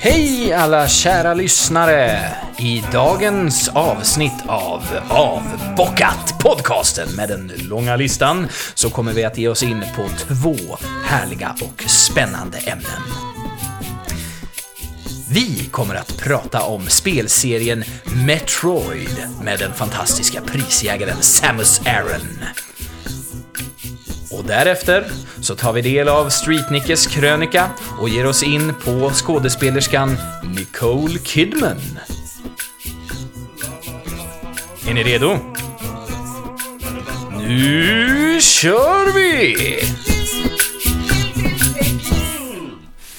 Hej alla kära lyssnare! I dagens avsnitt av Avbockat podcasten med den långa listan så kommer vi att ge oss in på två härliga och spännande ämnen. Vi kommer att prata om spelserien Metroid med den fantastiska prisjägaren Samus Aran. Och därefter så tar vi del av Streetnickes krönika och ger oss in på skådespelerskan Nicole Kidman. Är ni redo? Nu kör vi!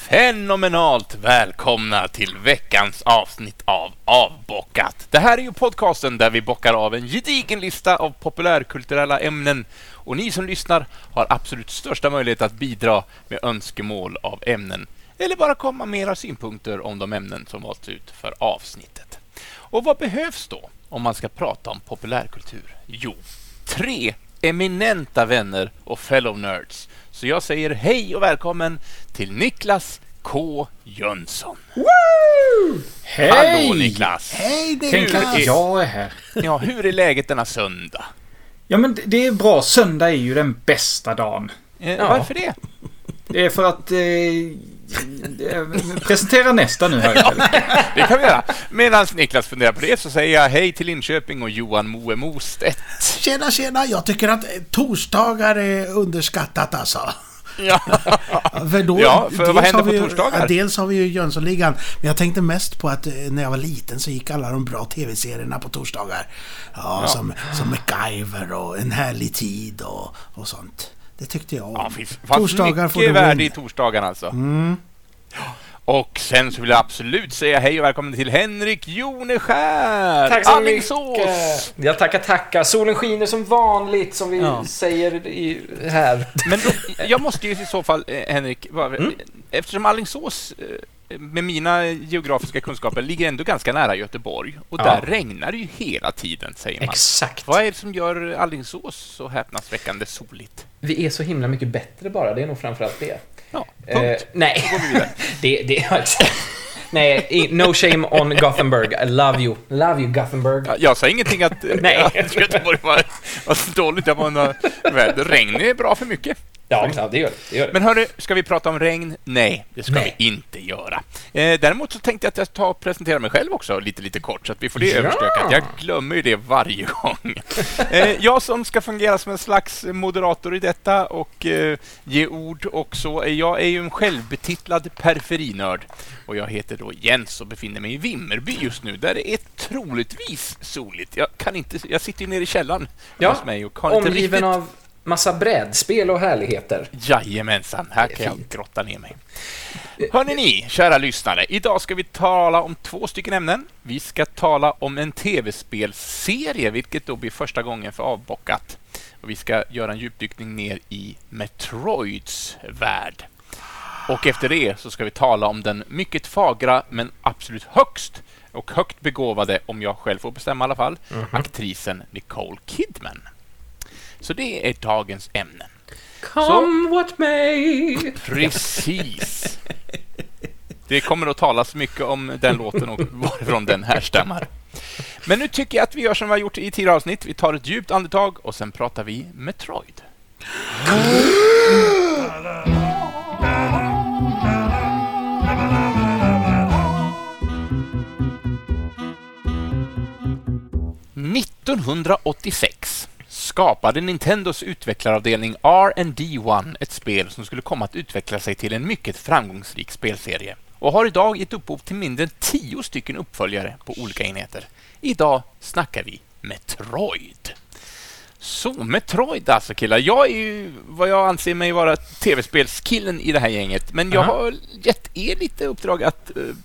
Fenomenalt välkomna till veckans avsnitt av Avbockat. Det här är ju podcasten där vi bockar av en gedigen lista av populärkulturella ämnen och ni som lyssnar har absolut största möjlighet att bidra med önskemål av ämnen eller bara komma med era synpunkter om de ämnen som valts ut för avsnittet. Och vad behövs då om man ska prata om populärkultur? Jo, tre eminenta vänner och fellow nerds. Så jag säger hej och välkommen till Niklas K Jönsson. Hej! Hallå Niklas! Hej Tänk Niklas! att jag är här. Ja, hur är läget denna söndag? Ja men det är bra. Söndag är ju den bästa dagen. Eh, Ja. Varför det? Det är för att... Eh, eh, presentera nästa nu här. Det kan vi göra. Medan Niklas funderar på det så säger jag hej till Linköping och Johan Moe Mostedt. Tjena, tjena. Jag tycker att torsdagar är underskattat alltså. Ja. För då, Ja, för vad händer vi på ju- torsdagar? Ja, dels har vi ju Jönssonligan. Men jag tänkte mest på att eh, när jag var liten så gick alla de bra tv-serierna på torsdagar. Ja, Som, som MacGyver och En härlig tid och, och sånt. Det tyckte jag om. Ja, Torsdagar får mycket du värde win. i torsdagarna alltså. Och sen så vill jag absolut säga hej och välkommen till Henrik Joneskär! Tack så Alingsås! mycket! Jag tackar, tackar. Solen skiner som vanligt, som vi Ja. säger i, här. Men då, jag måste ju i så fall, eh, Henrik, bara- Mm. eftersom Alingsås eh, med mina geografiska kunskaper ligger ändå ganska nära Göteborg och Ja. där regnar det ju hela tiden, säger man. Exakt. Vad är det som gör Alingsås så häpnadsväckande soligt? Vi är så himla mycket bättre bara, det är nog framförallt det. Ja, punkt. Eh, nej. Det, det, nej, no shame on Gothenburg. I love you. Love you, Gothenburg. Ja, Jag sa ingenting att, Nej. att Göteborg var, var dåligt. Jag bara, väder. regn är bra för mycket. Ja, klart, det gör det. det. Gör det. Men hörru, ska vi prata om regn? Nej, det ska Nej. vi inte göra. Eh, däremot så tänkte jag att jag tar och presenterar mig själv också lite, lite kort, så att vi får det Ja. överstökat. Jag glömmer ju det varje gång. Eh, jag som ska fungera som en slags moderator i detta och eh, ge ord och så. eh, Jag är ju en självbetitlad periferinörd och jag heter då Jens och befinner mig i Vimmerby just nu, där det är troligtvis soligt. Jag, kan inte, jag sitter ju nere i källaren Ja, hos mig och har inte riktigt... av massa brädspel och härligheter. Jajamensan, här kan jag grotta ner mig. Hörrni ni, kära lyssnare. Idag ska vi tala om två stycken ämnen. Vi ska tala om en tv-spelserie, vilket då blir första gången för avbockat. Och vi ska göra en djupdykning ner i Metroids värld. Och efter det så ska vi tala om den mycket fagra, men absolut högst och högt begåvade, om jag själv får bestämma i alla fall, aktrisen Nicole Kidman. Så det är dagens ämnen. Come what may. Precis. Det kommer att talas mycket om den låten och varifrån den härstammar. Men nu tycker jag att vi gör som vi har gjort i tidigare avsnitt. Vi tar ett djupt andetag och sen pratar vi Metroid. –1986 skapade Nintendos utvecklaravdelning R&D 1 ett spel som skulle komma att utveckla sig till en mycket framgångsrik spelserie och har idag gett upphov till mindre än tio stycken uppföljare på olika enheter. Idag snackar vi Metroid. Så, Metroid alltså killar. Jag är ju vad jag anser mig vara tv-spelskillen i det här gänget, men jag Aha. har gett er lite uppdrag att uh,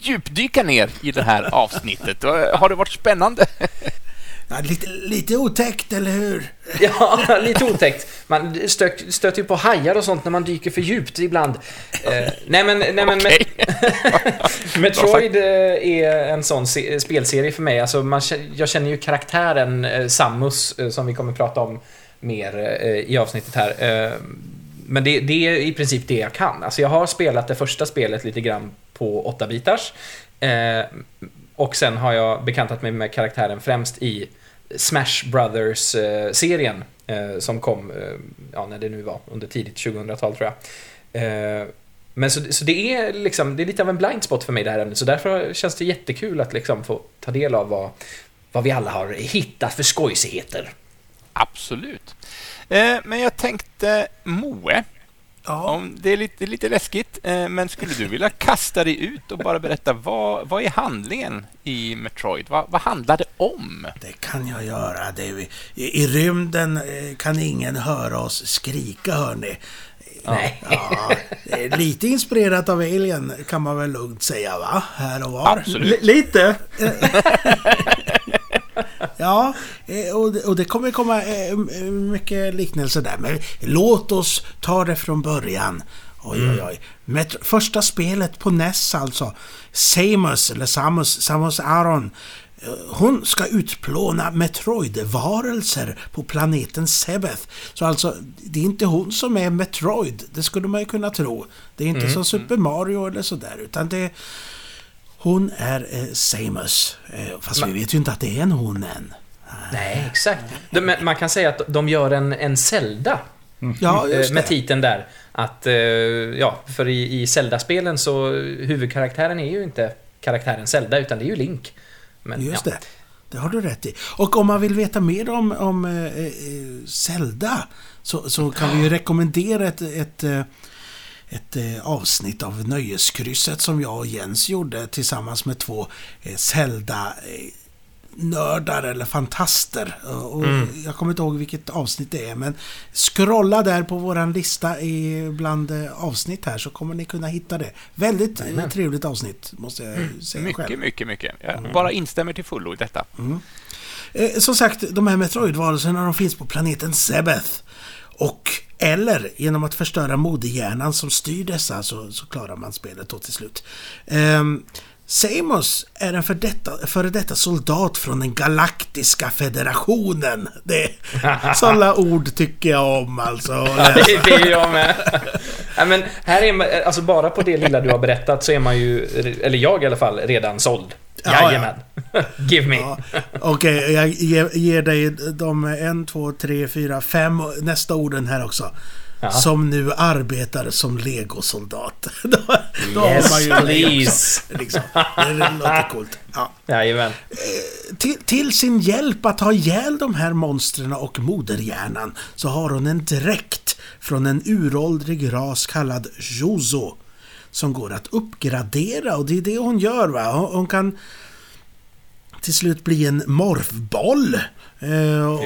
djupdyka ner i det här avsnittet. Eh, Har det varit spännande? Ja, lite, lite otäckt, eller hur? Ja, lite otäckt. Man stök, stöter ju på hajar och sånt när man dyker för djupt ibland. Eh, nej men, nej, men Okej. Metroid eh, är en sån se- spelserie för mig. Alltså man, jag känner ju karaktären eh, Samus, eh, som vi kommer prata om mer eh, i avsnittet här. Eh, men det, det är i princip det jag kan. Alltså jag har spelat det första spelet lite grann på 8-bitars. Och sen har jag bekantat mig med karaktären främst i Smash Brothers-serien. Eh, eh, som kom, eh, ja när det nu var, under tidigt 2000-tal tror jag. Eh, men så, så det är liksom, det är lite av en blind spot för mig det här ämnet. Så därför känns det jättekul att liksom få ta del av vad, vad vi alla har hittat för skojsigheter. Absolut. Eh, men jag tänkte, Moe, Ja. om det är lite, lite läskigt, eh, men skulle du vilja kasta dig ut och bara berätta vad, vad är handlingen i Metroid? Vad, vad handlar det om? Det kan jag göra. Det är, i, I rymden eh, kan ingen höra oss skrika, hörni. Nej. Ja, lite inspirerat av Alien kan man väl lugnt säga, va? Här och var. Absolut. L- lite. Ja, eh, och det, kommer komma eh, mycket liknelser där. Men låt oss ta det från början. Oj, oj, oj. Metro, första spelet på NES alltså. Samus, eller Samus, Samus Aron. eh, Hon ska utplåna Metroid-varelser på planeten Sebeth. Så alltså, det är inte hon som är Metroid. Det skulle man ju kunna tro. Det är inte som Super Mario eller sådär. Utan det... Hon är eh, Samus. Eh, fast vi vet ju inte att det är en hon än. Nej, exakt. De, man kan säga att de gör en, en Zelda Ja, eh, med titeln där. Att, eh, ja, för i, i Zelda-spelen så huvudkaraktären är ju inte karaktären Zelda, utan det är ju Link. Men, Just ja. det. Det har du rätt i. Och om man vill veta mer om, om eh, eh, Zelda så, så kan vi ju rekommendera ett, ett, ett eh, avsnitt av Nöjeskrysset som jag och Jens gjorde tillsammans med två eh, Zelda eh, nördar eller fantaster. Och och Jag kommer inte ihåg vilket avsnitt det är men scrolla där på våran lista i bland avsnitt här så kommer ni kunna hitta det. Väldigt eh, trevligt avsnitt måste jag säga själv. Mycket, mycket, mycket. Jag bara instämmer till fullo i detta. Eh, som sagt, de här Metroid-varelserna de finns på planeten Sebeth. Och eller genom att förstöra moderhjärnan som styr dessa så, så klarar man spelet då till slut. Ehm, Samus är en för detta, före detta soldat från den galaktiska federationen. Det, sådana ord tycker jag om alltså. Ja, det, det är jag med. ja, men här är man, alltså bara på det lilla du har berättat så är man ju, eller jag i alla fall, redan såld. Ja, ja. Jajamän. Give me. Ja, Okej, jag ger, ger dig de en, två, tre, fyra, fem nästa orden här också. Ja. Som nu arbetar som legosoldat. då då har Yes, man ju det please. också, liksom. Det låter coolt. Ja. Jajamän. Till, till sin hjälp att ha ihjäl de här monstren och moderhjärnan så har hon en dräkt från en uråldrig ras kallad Jozo. Som går att uppgradera och det är det hon gör va. Hon, kan till slut bli en morfboll. Eh, och,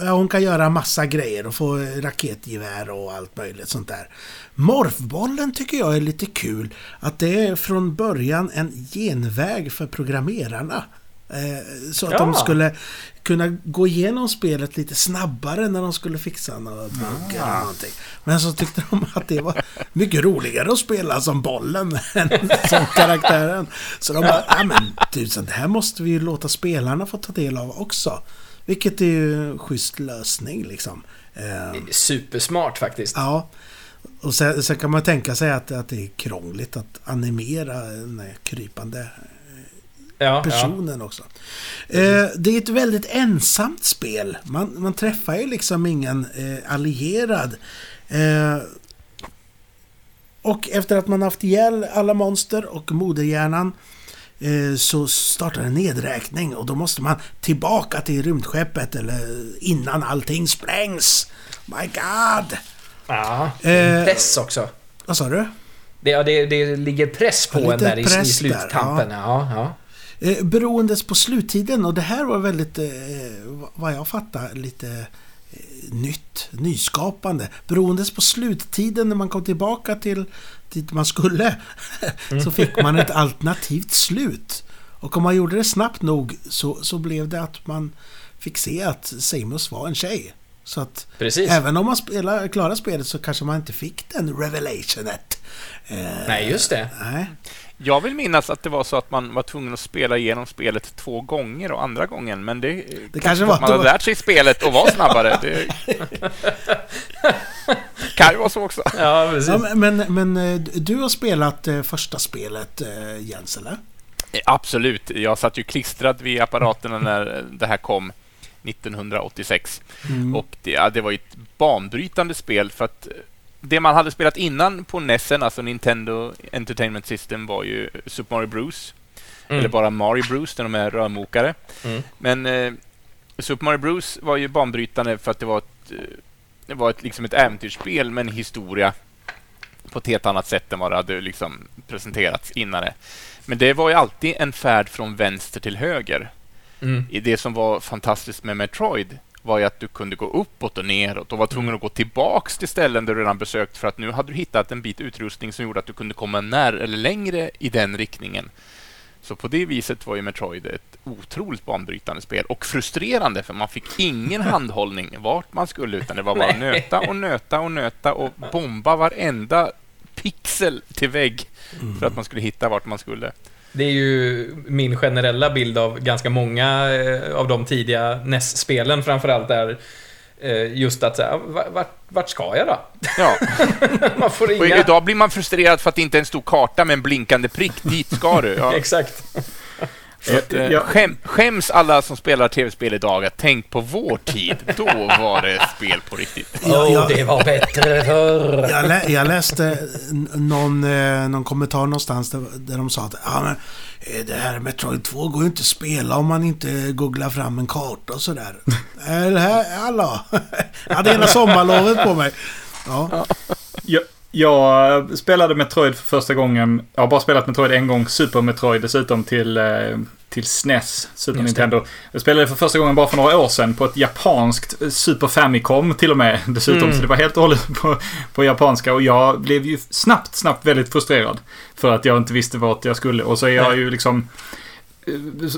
ja, hon kan göra massa grejer och få raketgevär och allt möjligt sånt där. Morfbollen tycker jag är lite kul. Att det är från början en genväg för programmerarna. Eh, så att Ja. de skulle kunna gå igenom spelet lite snabbare när de skulle fixa några bugg Ah. eller någonting. Men så tyckte de att det var mycket roligare att spela som bollen än som karaktären. Så de bara, ja men tusan, det här måste vi ju låta spelarna få ta del av också. Vilket är ju en schysst lösning liksom. Eh, Supersmart faktiskt. Ja. Och sen, sen kan man tänka sig att, att det är krångligt att animera den här krypande Ja, ja. personen också. Eh, det är ett väldigt ensamt spel. Man, man träffar ju liksom ingen eh, allierad. Eh, och efter att man haft ihjäl alla monster och moderhjärnan eh, så startar en nedräkning och då måste man tillbaka till rymdskeppet eller innan allting sprängs. My God! Ja. Eh, Press också. Vad sa du? Det, ja, det, det ligger press på Ja, en där i, i press där. Ja, ja. Eh, beroendes på sluttiden och det här var väldigt, eh, vad jag fattar, lite eh, nytt, nyskapande. Beroendes på sluttiden när man kom tillbaka till dit man skulle så fick man ett alternativt slut. Och om man gjorde det snabbt nog så, så blev det att man fick se att Seymour var en tjej. Så att Precis. även om man spelar, klarar spelet så kanske man inte fick den revelationet. Eh, Nej, just det. Nej. Jag vill minnas att det var så att man var tvungen att spela igenom spelet två gånger och andra gången, men det, Det kanske var att man hade lärt sig spelet och var snabbare. Det kan ju vara så också. Ja, precis. Ja, men, men eh, du har spelat eh, första spelet, eh, Jens, eller? Absolut. Jag satt ju klistrad vid apparaterna när det här kom 1986. Mm. Och det, ja, det var ett banbrytande spel för att eh, det man hade spelat innan på NESen, alltså Nintendo Entertainment System, var ju Super Mario Bros. Mm. Eller bara Mario Bros, där de är rörmokare. Mm. Men eh, Super Mario Bros var ju banbrytande för att det var ett, eh, det var ett, liksom ett äventyrsspel med en historia på ett helt annat sätt än vad det hade liksom presenterats innan det. Men det var ju alltid en färd från vänster till höger. Mm. I det som var fantastiskt med Metroid var ju att du kunde gå uppåt och neråt och var tvungen att gå tillbaks till ställen du redan besökt för att nu hade du hittat en bit utrustning som gjorde att du kunde komma när eller längre i den riktningen. Så på det viset var ju Metroid ett otroligt banbrytande spel och frustrerande för man fick ingen handhållning vart man skulle utan det var bara nöta och nöta och nöta och bomba varenda pixel till vägg för att man skulle hitta vart man skulle. Det är ju min generella bild av ganska många eh, av de tidiga NES-spelen framförallt där eh, just att säga, vart, vart ska jag då? Ja. Man får Och ringa. idag blir man frustrerad för att det inte är en stor karta med en blinkande prick. Dit ska du. Ja. Exakt. Så att, eh, Ja. skäm, skäms alla som spelar tv-spel idag att tänk på vår tid. Då var det spel på riktigt. Ja, Åh, ja. det var bättre förr. Jag, lä jag läste någon, eh, någon kommentar någonstans där, där de sa att ah, men, eh, det här Metroid 2 går ju inte att spela om man inte googlar fram en karta och sådär. Det här, hallå! Jag hade hela sommarlovet på mig. Ja, Jag, jag spelade Metroid för första gången. Jag har bara spelat Metroid en gång. Super Metroid dessutom till, eh, till SNES, Super Just det. Nintendo. Jag spelade för första gången bara för några år sedan på ett japanskt eh, Super Famicom till och med dessutom. Mm. Så det var helt och hållet på, på japanska. Och jag blev ju snabbt, snabbt väldigt frustrerad. För att jag inte visste vart jag skulle. Och så är jag Nej. ju liksom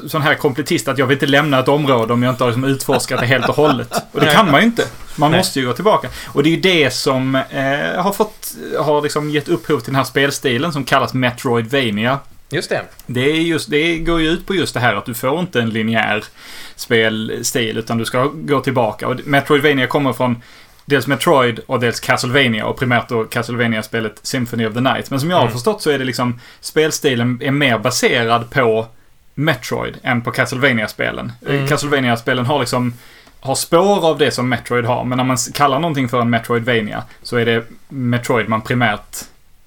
sån här kompletist att jag vill inte lämna ett område om jag inte har liksom utforskat det helt och hållet. Och det kan man ju inte. Man Nej. måste ju gå tillbaka. Och det är ju det som eh, har fått, har liksom gett upphov till den här spelstilen som kallas Metroidvania. Just det. Det, är just, det går ju ut på just det här att du får inte en linjär spelstil utan du ska gå tillbaka. Och Metroidvania kommer från dels Metroid och dels Castlevania och primärt då Castlevania-spelet Symphony of the Night. Men som jag har Mm. förstått så är det liksom spelstilen är mer baserad på Metroid än på Castlevania-spelen. Mm. Castlevania-spelen har liksom har spår av det som Metroid har, men när man kallar någonting för en Metroidvania så är det Metroid man primärt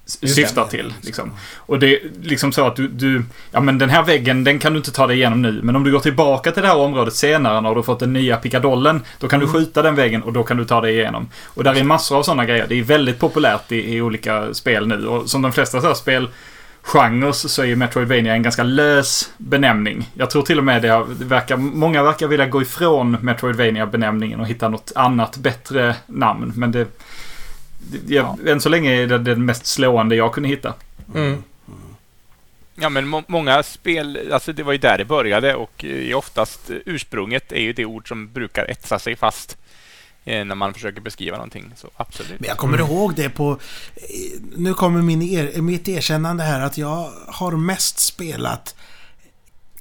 syftar till. Liksom. Och det är liksom så att du, du, ja men den här väggen, den kan du inte ta dig igenom nu. Men om du går tillbaka till det här området senare när du fått den nya pickadollen, då kan du skjuta den väggen och då kan du ta dig igenom. Och där är massor av sådana grejer. Det är väldigt populärt i, i olika spel nu. Och som de flesta så här spel genres så är ju Metroidvania en ganska lös benämning. Jag tror till och med det, verkar, många verkar vilja gå ifrån Metroidvania-benämningen och hitta något annat bättre namn. Men det, det jag, än så länge är det den mest slående jag kunde hitta. Mm. Ja, men må många spel, alltså det var ju där det började och eh, oftast eh, ursprunget är ju det ord som brukar etsa sig fast när man försöker beskriva någonting. Så absolut. men jag kommer ihåg det på... eh, Nu kommer min er, mitt erkännande här att jag har mest spelat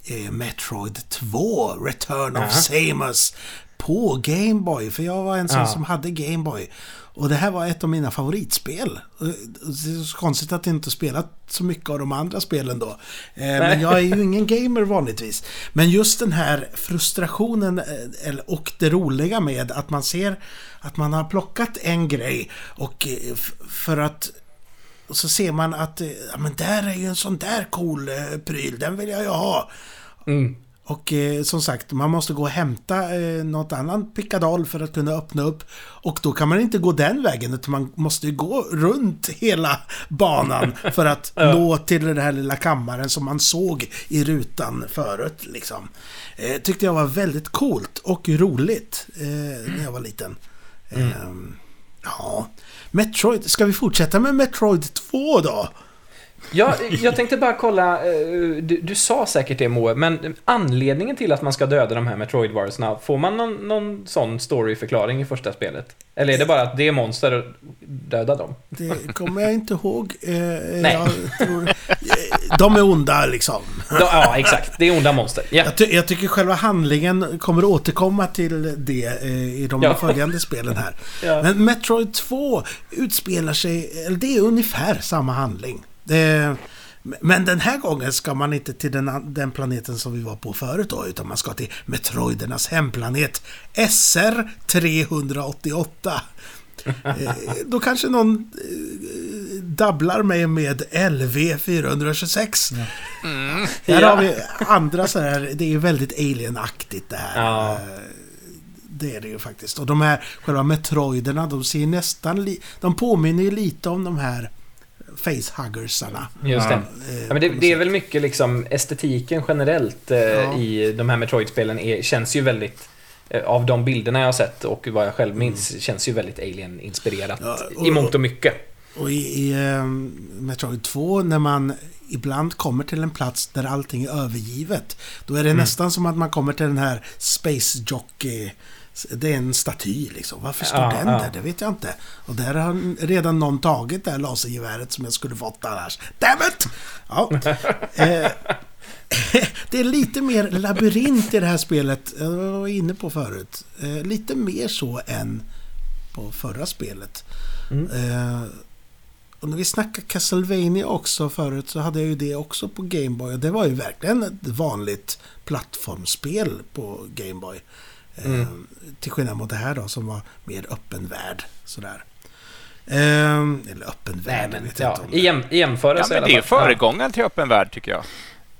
eh, Metroid 2, Return of Samus, på Gameboy. För jag var en sån Ja. som hade Gameboy. Och det här var ett av mina favoritspel. Det är så konstigt att jag inte spelat så mycket av de andra spelen då. Eh, Men jag är ju ingen gamer vanligtvis. Men just den här frustrationen eh, och det roliga med att man ser att man har plockat en grej och eh, för att och så ser man att ja, men där är ju en sån där cool pryl, den vill jag ju ha. Mm. Och eh, som sagt, man måste gå och hämta eh, något annat pickadoll för att kunna öppna upp. Och då kan man inte gå den vägen, utan man måste ju gå runt hela banan för att nå till den här lilla kammaren som man såg i rutan förut. Liksom. Eh, tyckte jag var väldigt coolt och roligt eh, när jag var liten. Ehm, ja, Metroid. Ska vi fortsätta med Metroid 2 då? Ja, jag tänkte bara kolla, eh, du, du sa säkert det Moe, men anledningen till att man ska döda de här Metroid-varelserna, får man någon, någon sån storyförklaring i första spelet? Eller är det bara att det är monster och döda dem? Det kommer jag inte ihåg. Eh, Nej. Tror, de är onda liksom. Då, ja, exakt. Det är onda monster. Ja. Jag, ty jag tycker själva handlingen kommer återkomma till det eh, i de Ja. följande spelen här. Ja. Men Metroid 2 utspelar sig, eller det är ungefär samma handling. Det, men den här gången ska man inte till den, den planeten som vi var på förut då, utan man ska till Metroidernas hemplanet SR388. Eh, Då kanske någon eh, dabblar mig med LV426. Där Ja. har vi andra så här, det är väldigt alien-aktigt det här. Ja. Eh, Det är det ju faktiskt. Och de här själva Metroiderna, de ser nästan li- De påminner ju lite om de här Facehuggersarna. Just det. Eh, Ja, men det, det är väl mycket liksom estetiken generellt eh, Ja. i de här Metroid-spelen är, känns ju väldigt eh, av de bilderna jag har sett och vad jag själv minns känns ju väldigt Alien-inspirerat Ja, i mångt och mycket. Och i, i ehm, Metroid 2 när man ibland kommer till en plats där allting är övergivet. Då är det Mm. nästan som att man kommer till den här Space Jockey. Det är en staty liksom. Varför står Ja, den ja. där? Det vet jag inte. Och där har redan någon tagit det här lasergeväret som jag skulle fått annars. Damn it! Ja. Eh, det är lite mer labyrint i det här spelet. Jag var inne på förut. Eh, lite mer så än på förra spelet. Mm. Eh, och när vi snackade Castlevania också förut så hade jag ju det också på Gameboy. Och det var ju verkligen ett vanligt plattformsspel på Gameboy. Eh, Mm. Till skillnad mot det här då som var mer öppen värld. Sådär. Eh, eller öppen Nej, värld, men vet ja, inte om i, jäm, i Ja, jämförelse men i det är föregångaren till öppen värld, tycker jag.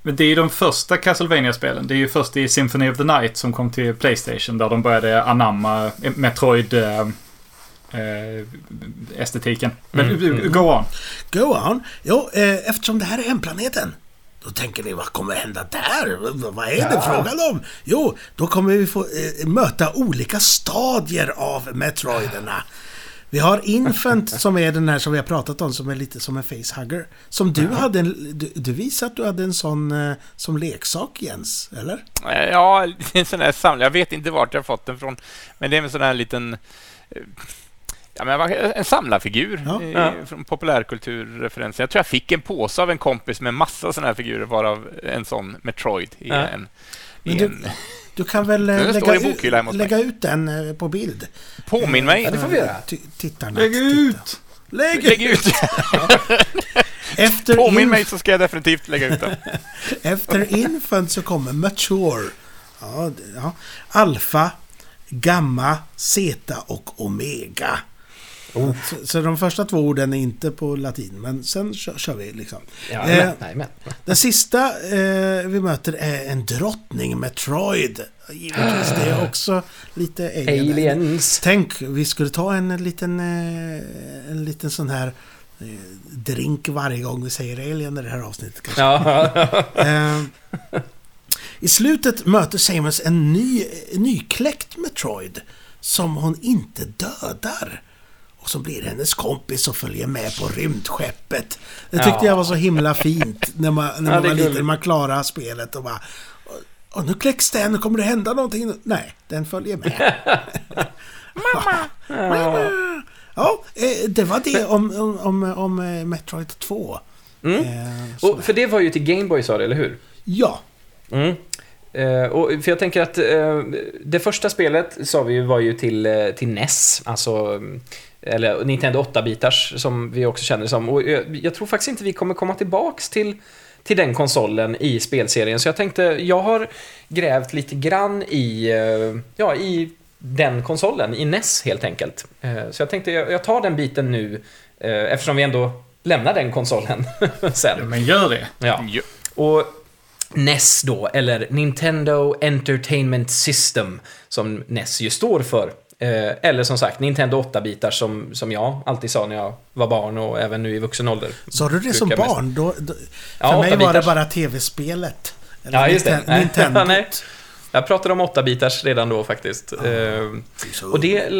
Men det är ju de första Castlevania-spelen. Det är ju först i Symphony of the Night som kom till Playstation där de började anamma eh, Metroid... Eh, eh, estetiken. Men Mm, go on. Go on. Jo, eh, eftersom det här är hemplaneten. Då tänker ni, vad kommer hända där? Vad är det Ja. frågan om? Jo, då kommer vi få eh, möta olika stadier av Metroiderna. Vi har Infant som är den här som vi har pratat om som är lite som en facehugger. Som du hade en, du, du visade att du hade en sån eh, som leksak Jens, eller? Eh, Ja, det är en sån här samling. Jag vet inte vart jag fått den från. Men det är en sån här liten... eh, Ja, men vad- en samlarfigur Ja. eh, Ja. från populärkulturreferenser. Jag tror jag fick en påse av en kompis med massa såna här figurer, varav en sån Metroid i Ja. en... I Men du- en Du kan väl eh, lägga, ut, lägga ut den eh, på bild? påminn mig! Ja, det får vi göra. Tittarna. Lägg ut! Lägg Lägg ut! Efter Påminn Inf- mig så ska jag definitivt lägga ut den. Efter infant så kommer mature. Ja, ja. Alfa, gamma, zeta och omega. Oh. Så, så de första två orden är inte på latin, men sen kör, kör vi liksom. Ja, Eh, nej, men. Den sista eh, vi möter är en drottning Metroid. Givetvis, det är också lite alien. Aliens. Tänk, vi skulle ta en liten, eh, en liten sån här eh, drink varje gång vi säger alien i det här avsnittet. Kanske. Ja, Eh, I slutet möter Samus en ny, nykläckt Metroid som hon inte dödar. Och som blir hennes kompis och följer med på rymdskeppet. Det tyckte Ja. jag var så himla fint när man, när Ja, man är var liten. Man klarar spelet och bara... Och nu kläcks den, kommer det hända någonting? Nej, den följer med. ja. Ja, eh, det var det om, om, om, om eh, Metroid 2. Mm. Eh, Och för det var ju till Gameboy sa du, eller hur? Ja, Mm. Eh, och för jag tänker att eh, det första spelet sa vi ju var ju till, eh, till NES, alltså eller Nintendo 8-bitars som vi också känner det som. Och jag, jag tror faktiskt inte vi kommer komma tillbaks till, till den konsolen i spelserien. Så jag tänkte, jag har grävt lite grann i, eh, ja, i den konsolen, i NES helt enkelt. Eh, så jag tänkte, jag, tar den biten nu, eh, eftersom vi ändå lämnar den konsolen sen. Men gör det. Ja. Och NES då, eller Nintendo Entertainment System, som NES ju står för. Eh, eller som sagt, Nintendo 8-bitar som, som jag alltid sa när jag var barn och även nu i vuxen ålder. Sa du det som barn? Då, då, för Ja, mig var det 8-bitars. bara tv-spelet. Ja, just det. Nintendo. Nej. Jag pratade om 8-bitars redan då faktiskt. Eh, och det...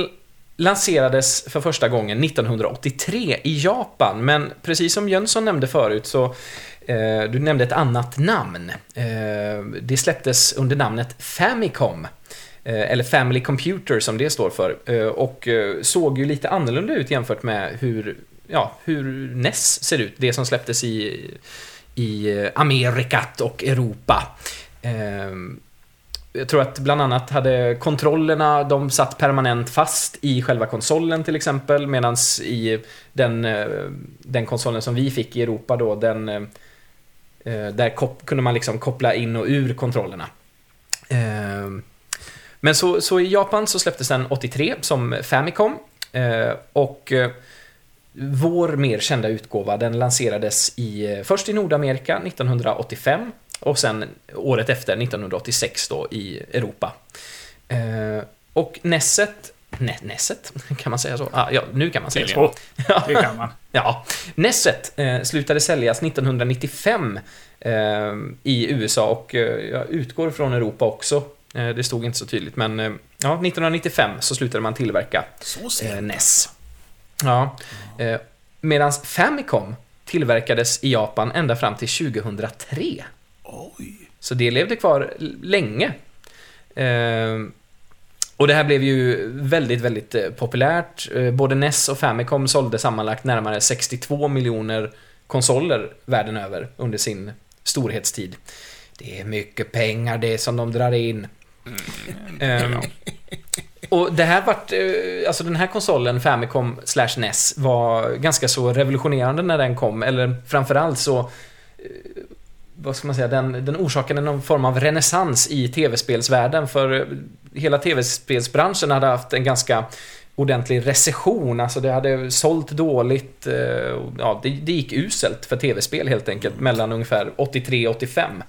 lanserades för första gången 1983 i Japan, men precis som Jönsson nämnde förut så eh, du nämnde ett annat namn. Eh, det släpptes under namnet Famicom. Eh, eller Family Computer som det står för. Eh, och eh, såg ju lite annorlunda ut jämfört med hur, ja, hur NES ser ut. Det som släpptes i, i Amerikat och Europa. Jag tror att bland annat hade kontrollerna, de satt permanent fast i själva konsolen till exempel, medan i den, den konsolen som vi fick i Europa då, den där kunde man liksom koppla in och ur kontrollerna. Men så, så i Japan så släpptes den 83 som Famicom. Eh, och eh, vår mer kända utgåva, den lanserades i, eh, först i Nordamerika 1985 och sen året efter, 1986 då, i Europa. och Nesset Ne Nesset, kan man säga så? Ah, ja, nu kan man säga så. Ja, det kan man. ja. Nesset eh, slutade säljas 1995 eh, i USA och eh, jag utgår från Europa också. Eh, det stod inte så tydligt, men eh, ja, 1995 så slutade man tillverka eh, NES. Ja. Medan Famicom tillverkades i Japan ända fram till 2003. Oj. Så det levde kvar länge. Och det här blev ju väldigt, väldigt populärt. Både NES och Famicom sålde sammanlagt närmare 62 miljoner konsoler världen över under sin storhetstid. Det är mycket pengar det som de drar in. Mm. Um, och det här vart, eh, alltså den här konsolen, Famicom slash NES, var ganska så revolutionerande när den kom, eller framförallt så eh, vad ska man säga, den, den orsakade någon form av renässans i tv-spelsvärlden för eh, hela tv-spelsbranschen hade haft en ganska ordentlig recession, alltså det hade sålt dåligt, ja, det, det gick uselt för tv-spel helt enkelt mellan ungefär 83 85.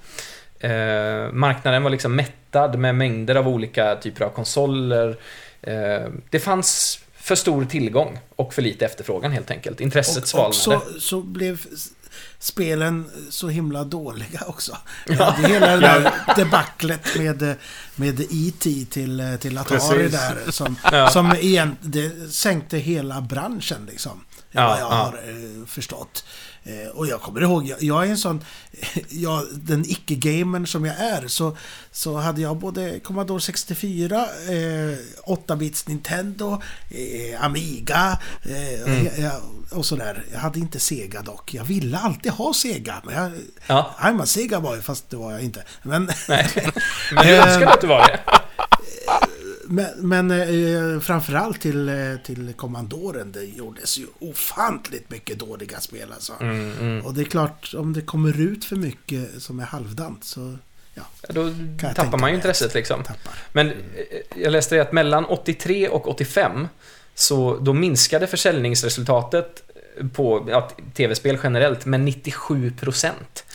Eh, marknaden var liksom mättad med mängder av olika typer av konsoler. Eh, det fanns för stor tillgång och för lite efterfrågan helt enkelt. Intresset och, svalnade. Och så, så blev spelen så himla dåliga också. Ja. Det hela det där debaclet med, med E.T. till, till Atari Precis. där. Som, ja. som igen, det sänkte hela branschen liksom. Ja, vad jag har eh, förstått. Eh, och jag kommer ihåg, jag, jag är en sån, jag, den icke-gamern som jag är, så, så hade jag både Commodore 64, eh, 8-bits Nintendo, eh, Amiga eh, mm. och sådär. Jag hade inte Sega dock. Jag ville alltid ha Sega. Men jag, ja. I'm a Sega boy, fast det var jag inte. Men, Nej. men du önskade att du var det? Men, men eh, framförallt till, eh, till kommandoren, det gjordes ju ofantligt mycket dåliga spel alltså. Mm, mm. Och det är klart, om det kommer ut för mycket som är halvdant så... Ja, då tappar man ju intresset liksom. Tappar. Men eh, jag läste att mellan 83 och 85 så då minskade försäljningsresultatet på ja, tv-spel generellt med 97 procent.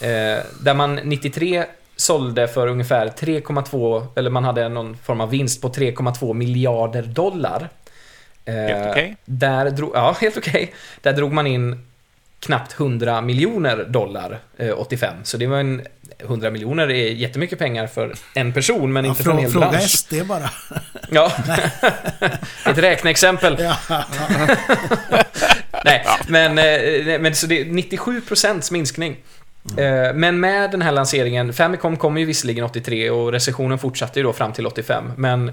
Eh, där man 93 sålde för ungefär 3,2, eller man hade någon form av vinst på 3,2 miljarder dollar. Helt okej. Okay. Där drog, ja, helt okej. Okay. Där drog man in knappt 100 miljoner dollar eh, 85. Så det var en 100 miljoner är jättemycket pengar för en person, men ja, inte för en hel fråga bransch. SD bara. Ja, ett räkneexempel. Nej, men, eh, men så det är 97 procents minskning. Mm. Men med den här lanseringen, Famicom kom ju visserligen 83 och recessionen fortsatte ju då fram till 85, men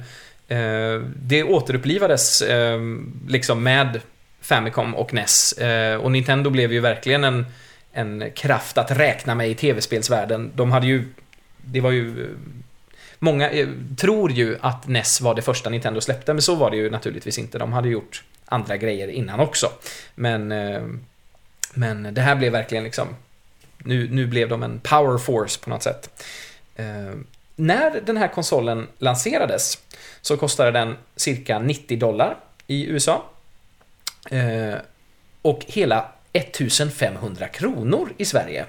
eh, det återupplivades eh, liksom med Famicom och NES. Eh, och Nintendo blev ju verkligen en, en kraft att räkna med i tv-spelsvärlden. De hade ju, det var ju eh, Många tror ju att NES var det första Nintendo släppte, men så var det ju naturligtvis inte. De hade gjort andra grejer innan också. Men, men det här blev verkligen liksom nu, nu blev de en power force på något sätt. Eh, när den här konsolen lanserades så kostade den cirka 90 dollar i USA. Eh, och hela 1500 kronor i Sverige.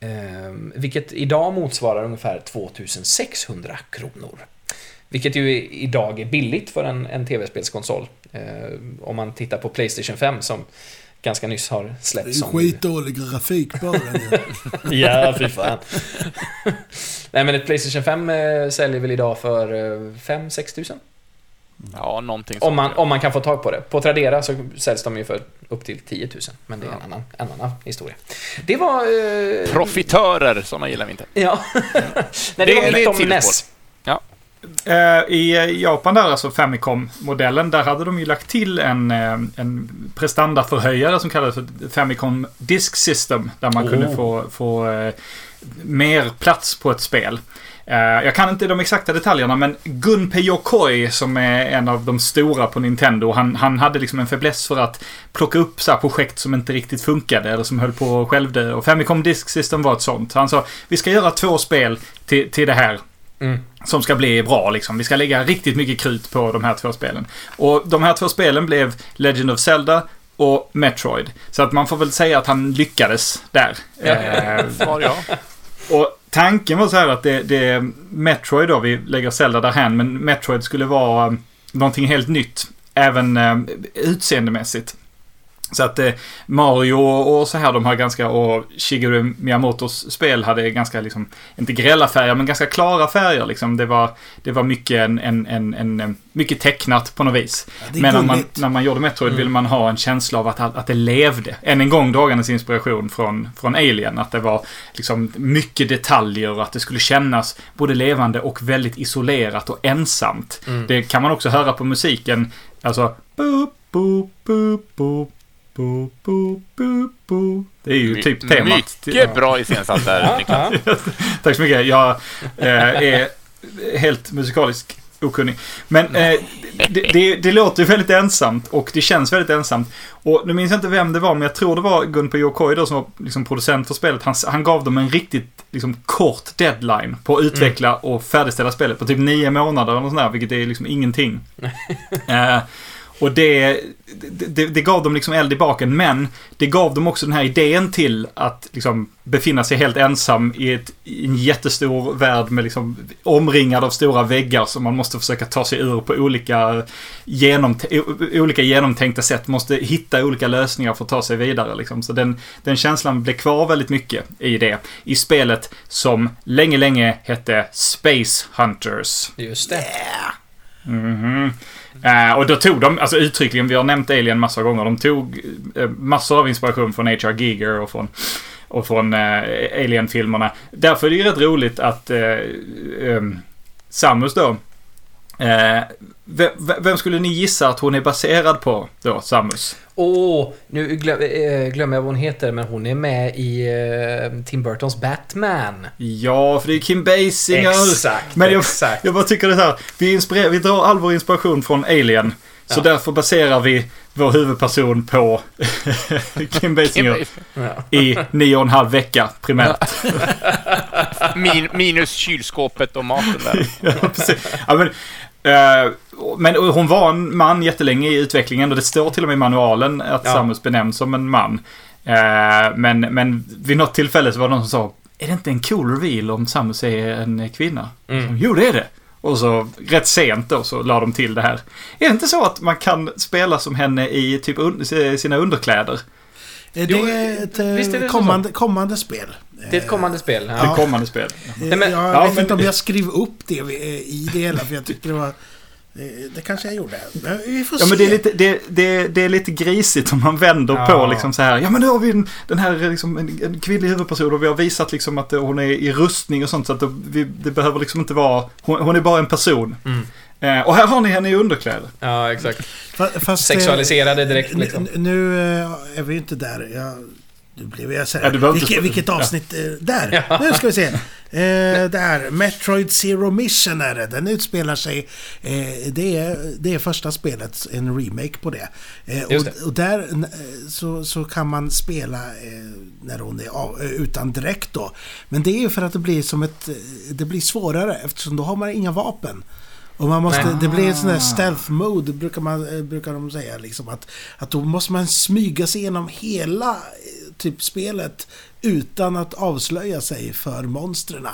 Eh, vilket idag motsvarar ungefär 2600 kronor. Vilket ju idag är billigt för en, en tv-spelskonsol. Eh, om man tittar på Playstation 5 som ganska nyss har släppts. Det är skitdålig grafik på den Ja, fy fan. Nej men ett Playstation 5 äh, säljer väl idag för 5-6 äh, tusen? Ja, någonting Om man, sånt. om man kan få tag på det. På Tradera så säljs de ju för upp till 10 000. Men det är en, annan, en annan historia. Det var... Eh, Profitörer, sådana gillar vi inte. Ja. Nej, det, Det- var ett om. NES. Eh, I Japan där, alltså Famicom-modellen, där hade de ju lagt till en, eh, en prestandaförhöjare som kallades för Famicom Disk System. Där man kunde Oh. få, få eh, mer plats på ett spel. Jag kan inte de exakta detaljerna, men Gunpei Yokoi som är en av de stora på Nintendo, han, han hade liksom en fäbless för att plocka upp så här projekt som inte riktigt funkade eller som höll på att självdö. Och Famicom Disk System var ett sånt. Han sa, vi ska göra två spel till, till det här Mm. som ska bli bra liksom. Vi ska lägga riktigt mycket krut på de här två spelen. Och de här två spelen blev Legend of Zelda och Metroid. Så att man får väl säga att han lyckades där. Eh, Svar ja. och tanken var så här att det, det Metroid då, vi lägger Zelda därhän, men Metroid skulle vara eh, någonting helt nytt. Även eh, utseendemässigt. Så att eh, Mario och så här, de har ganska, och Shigeru Miyamotos spel hade ganska liksom, inte grälla färger, men ganska klara färger liksom. Det var, det var mycket en, en, en, en, en mycket tecknat på något vis. är men när man, när man gjorde Metroid ville man ha en känsla av att, att det levde. Än en gång dragandes inspiration från, från Alien. Att det var liksom mycket detaljer och att det skulle kännas både levande och väldigt isolerat och ensamt. Det kan man också höra på musiken. Alltså... Boop, boop, boop, boop. Boop, boop, boop, boop. Det är ju typ temat. Mycket bra iscensatt där, Niklas. Tack så mycket. Jag eh, är helt musikalisk okunnig. Men eh, det, det, det låter ju väldigt ensamt och det känns väldigt ensamt. Och nu minns jag inte vem det var, men jag tror det var Gunpei Yokoi då som var liksom producent för spelet. Han, han gav dem en riktigt liksom, kort deadline på att utveckla och färdigställa spelet på typ nio månader eller något sånt där, vilket är liksom ingenting. eh, och det, det, det gav dem liksom eld i baken, men det gav dem också den här idén till att liksom befinna sig helt ensam i, ett, i en jättestor värld med liksom omringad av stora väggar som man måste försöka ta sig ur på olika, genomte olika genomtänkta sätt. Måste hitta olika lösningar för att ta sig vidare. Liksom. Så den, den känslan blev kvar väldigt mycket i det. I spelet som länge, länge hette Space Hunters. Just det. Mhm. Eh, och då tog de, alltså uttryckligen, vi har nämnt Alien massor gånger, de tog eh, massor av inspiration från H.R. Giger och från, och från eh, Alien-filmerna. Därför är det ju rätt roligt att eh, ehm, Samus då, eh, vem, vem skulle ni gissa att hon är baserad på då, Samus? Åh, nu glöm, eh, glömmer jag vad hon heter, men hon är med i eh, Tim Burtons Batman. Ja, för det är Kim Basinger. Exakt, Men jag, exakt. jag bara tycker det här, vi, inspirer, vi drar all vår inspiration från Alien. Så Ja. därför baserar vi vår huvudperson på Kim Basinger i nio och en halv vecka primärt. Min, minus kylskåpet och maten där. Ja, precis. Ja, men, eh, men hon var en man jättelänge i utvecklingen och det står till och med i manualen att Ja. Samus benämns som en man. Eh, men, men vid något tillfälle så var det någon som sa Är det inte en cool reveal om Samus är en kvinna? Mm. Jo, det är det. Och så rätt sent då så la de till det här. Är det inte så att man kan spela som henne i typ un- sina underkläder? Det Jo, är ett eh, visst är det så. kommande, kommande spel. Det är ett kommande spel. Det Ja. kommande spel. Eh, Nej, men- jag Ja, vet men- inte om jag skrev upp det eh, i det hela, för jag tyckte det var... Det kanske jag gjorde. Men vi får Ja, se. men det är, lite, det, det, det är lite grisigt om man vänder Ja. på liksom så här. Ja, men nu har vi en, den här liksom, en, en kvinnlig huvudperson och vi har visat liksom att hon är i rustning och sånt. Så att det, vi, det behöver liksom inte vara... Hon, hon är bara en person. Mm. Eh, och här har ni henne i underkläder. ja, exakt. Fa- Fast, eh, Sexualiserade direkt liksom. Nu eh, är vi ju inte där. Jag, nu blev jag så här. Ja, inte Vilket, vilket Ja. avsnitt? eh, Där! Nu ska vi se. Eh, där. Metroid Zero Mission är det. Den utspelar sig... Eh, det, är, det är första spelet, en remake på det. Eh, och, och där eh, så, så kan man spela eh, när hon är av, utan dräkt då. Men det är ju för att det blir som ett... Det blir svårare eftersom då har man inga vapen. Och man måste, det blir en sån där stealth mode brukar, man, brukar de säga. Liksom, att, att då måste man smyga sig igenom hela typ spelet utan att avslöja sig för monstren.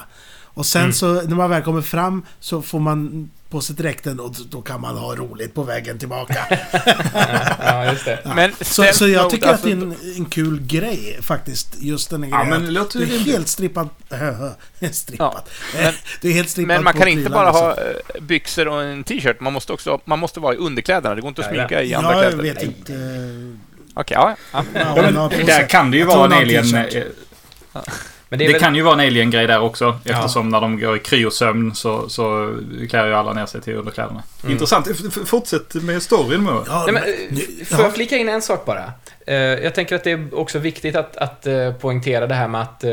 Och sen så när man väl kommer fram så får man på sig dräkten och då kan man ha roligt på vägen tillbaka. Ja, just det. Men Så, så jag tycker alltså, att det är en, en kul grej faktiskt. Just den här Ja, grejen. men du är helt strippad. strippat. Ja, men- du är helt strippad Men man kan inte bara ha eh, byxor och en t-shirt. Man måste också man måste vara i underkläderna. Det går inte att Ja, smyga i andra Ja, jag kläder. vet inte. Okej, ja, ja. Ja, Ja, men där kan det ju vara en alien... eh, Men det Det väl... kan ju vara en alien-grej där också. Ja. Eftersom när de går i kryosömn så, så klär ju alla ner sig till underkläderna. Mm. Intressant. F- Fortsätt med storyn Mo. Ja, Nej, men, eh, får jag ja. flika in en sak bara? Eh, Jag tänker att det är också viktigt att, att poängtera det här med att,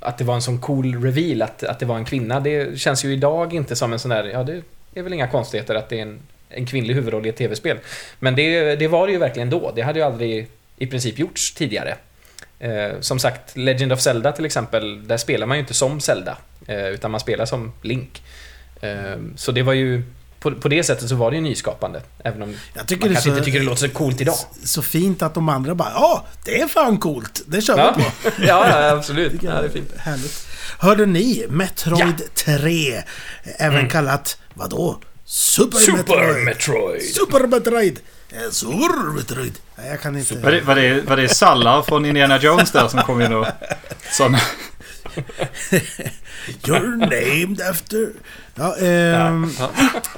att det var en sån cool reveal, att, att det var en kvinna. Det känns ju idag inte som en sån där, ja det är väl inga konstigheter att det är en, en kvinnlig huvudroll i ett tv-spel. Men det, det var det ju verkligen då. Det hade ju aldrig i princip gjorts tidigare. Eh, som sagt, Legend of Zelda till exempel, där spelar man ju inte som Zelda, eh, utan man spelar som Link. Eh, så det var ju, på, på det sättet så var det ju nyskapande, även om Jag tycker man kanske så, inte tycker det låter så coolt idag. så fint att de andra bara Ja, det är fan coolt. Det kör Ja, vi på. ja, absolut. Ja, det är fint. Härligt. Hörde ni? Metroid Ja. 3. Även kallat, vadå? Super, Super Metroid. Metroid! Super Metroid. Eh, Super Metroid. Nej, jag kan inte... Var det, var, det, var det Sallar från Indiana Jones där som kom in och... Såna. You're named after... Ja, ehm,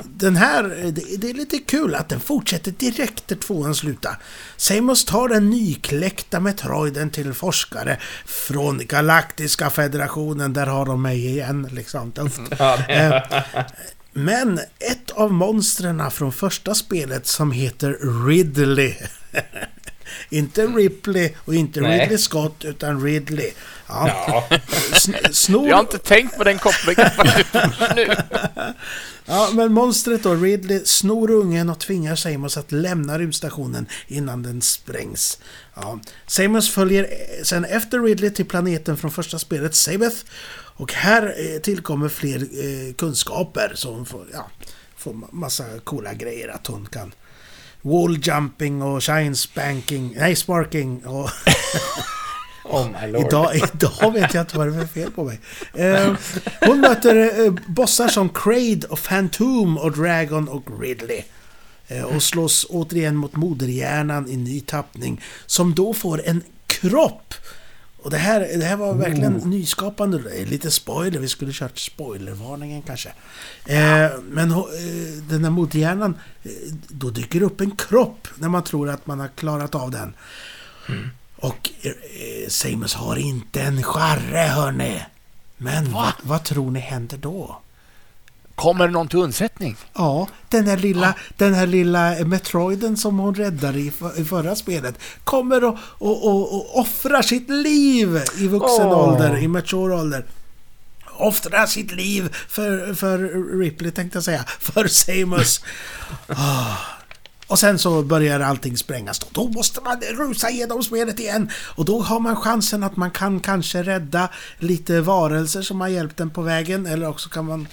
Den här, det, det är lite kul att den fortsätter direkt där tvåan slutar. Samus tar den nykläckta Metroiden till forskare från Galaktiska federationen. Där har de mig igen, liksom. Ja, det- Eh, Men ett av monstren från första spelet som heter Ridley. inte Ripley och inte Nej. Ridley Scott utan Ridley. Ja. ja. Sn- snor... Jag har inte tänkt på den kopplingen nu. Ja, men monstret då, Ridley, snor ungen och tvingar Samus att lämna rymdstationen innan den sprängs. Ja. Samus följer eh, sen efter Ridley till planeten från första spelet, Sabeth. Och här eh, tillkommer fler eh, kunskaper så hon får, ja, får ma- massa coola grejer att hon kan. Wall jumping och shine spanking, nej sparking och Oh my lord. Idag, idag vet jag inte vad det är för fel på mig. Eh, hon möter eh, bossar som Kraid och Phantom och Dragon och Ridley. Eh, och slåss återigen mot moderhjärnan i ny tappning. Som då får en kropp. Och det här, det här var verkligen nyskapande. Det är Lite spoiler, vi skulle kört spoilervarningen kanske. Eh, men eh, den här moderhjärnan, eh, då dyker upp en kropp när man tror att man har klarat av den. Och eh, Samus har inte en charre, hörni. Men vad, vad tror ni händer då? Kommer någon till undsättning? Ja, den här lilla, den här lilla Metroiden som hon räddade i, i förra spelet kommer och, och, och, och offrar sitt liv i vuxen Åh. ålder, i mature ålder. Offrar sitt liv för, för Ripley tänkte jag säga, för Samus. Ah. Och sen så börjar allting sprängas. Då, då måste man rusa igenom spelet igen. Och då har man chansen att man kan kanske rädda lite varelser som har hjälpt en på vägen. Eller också kan man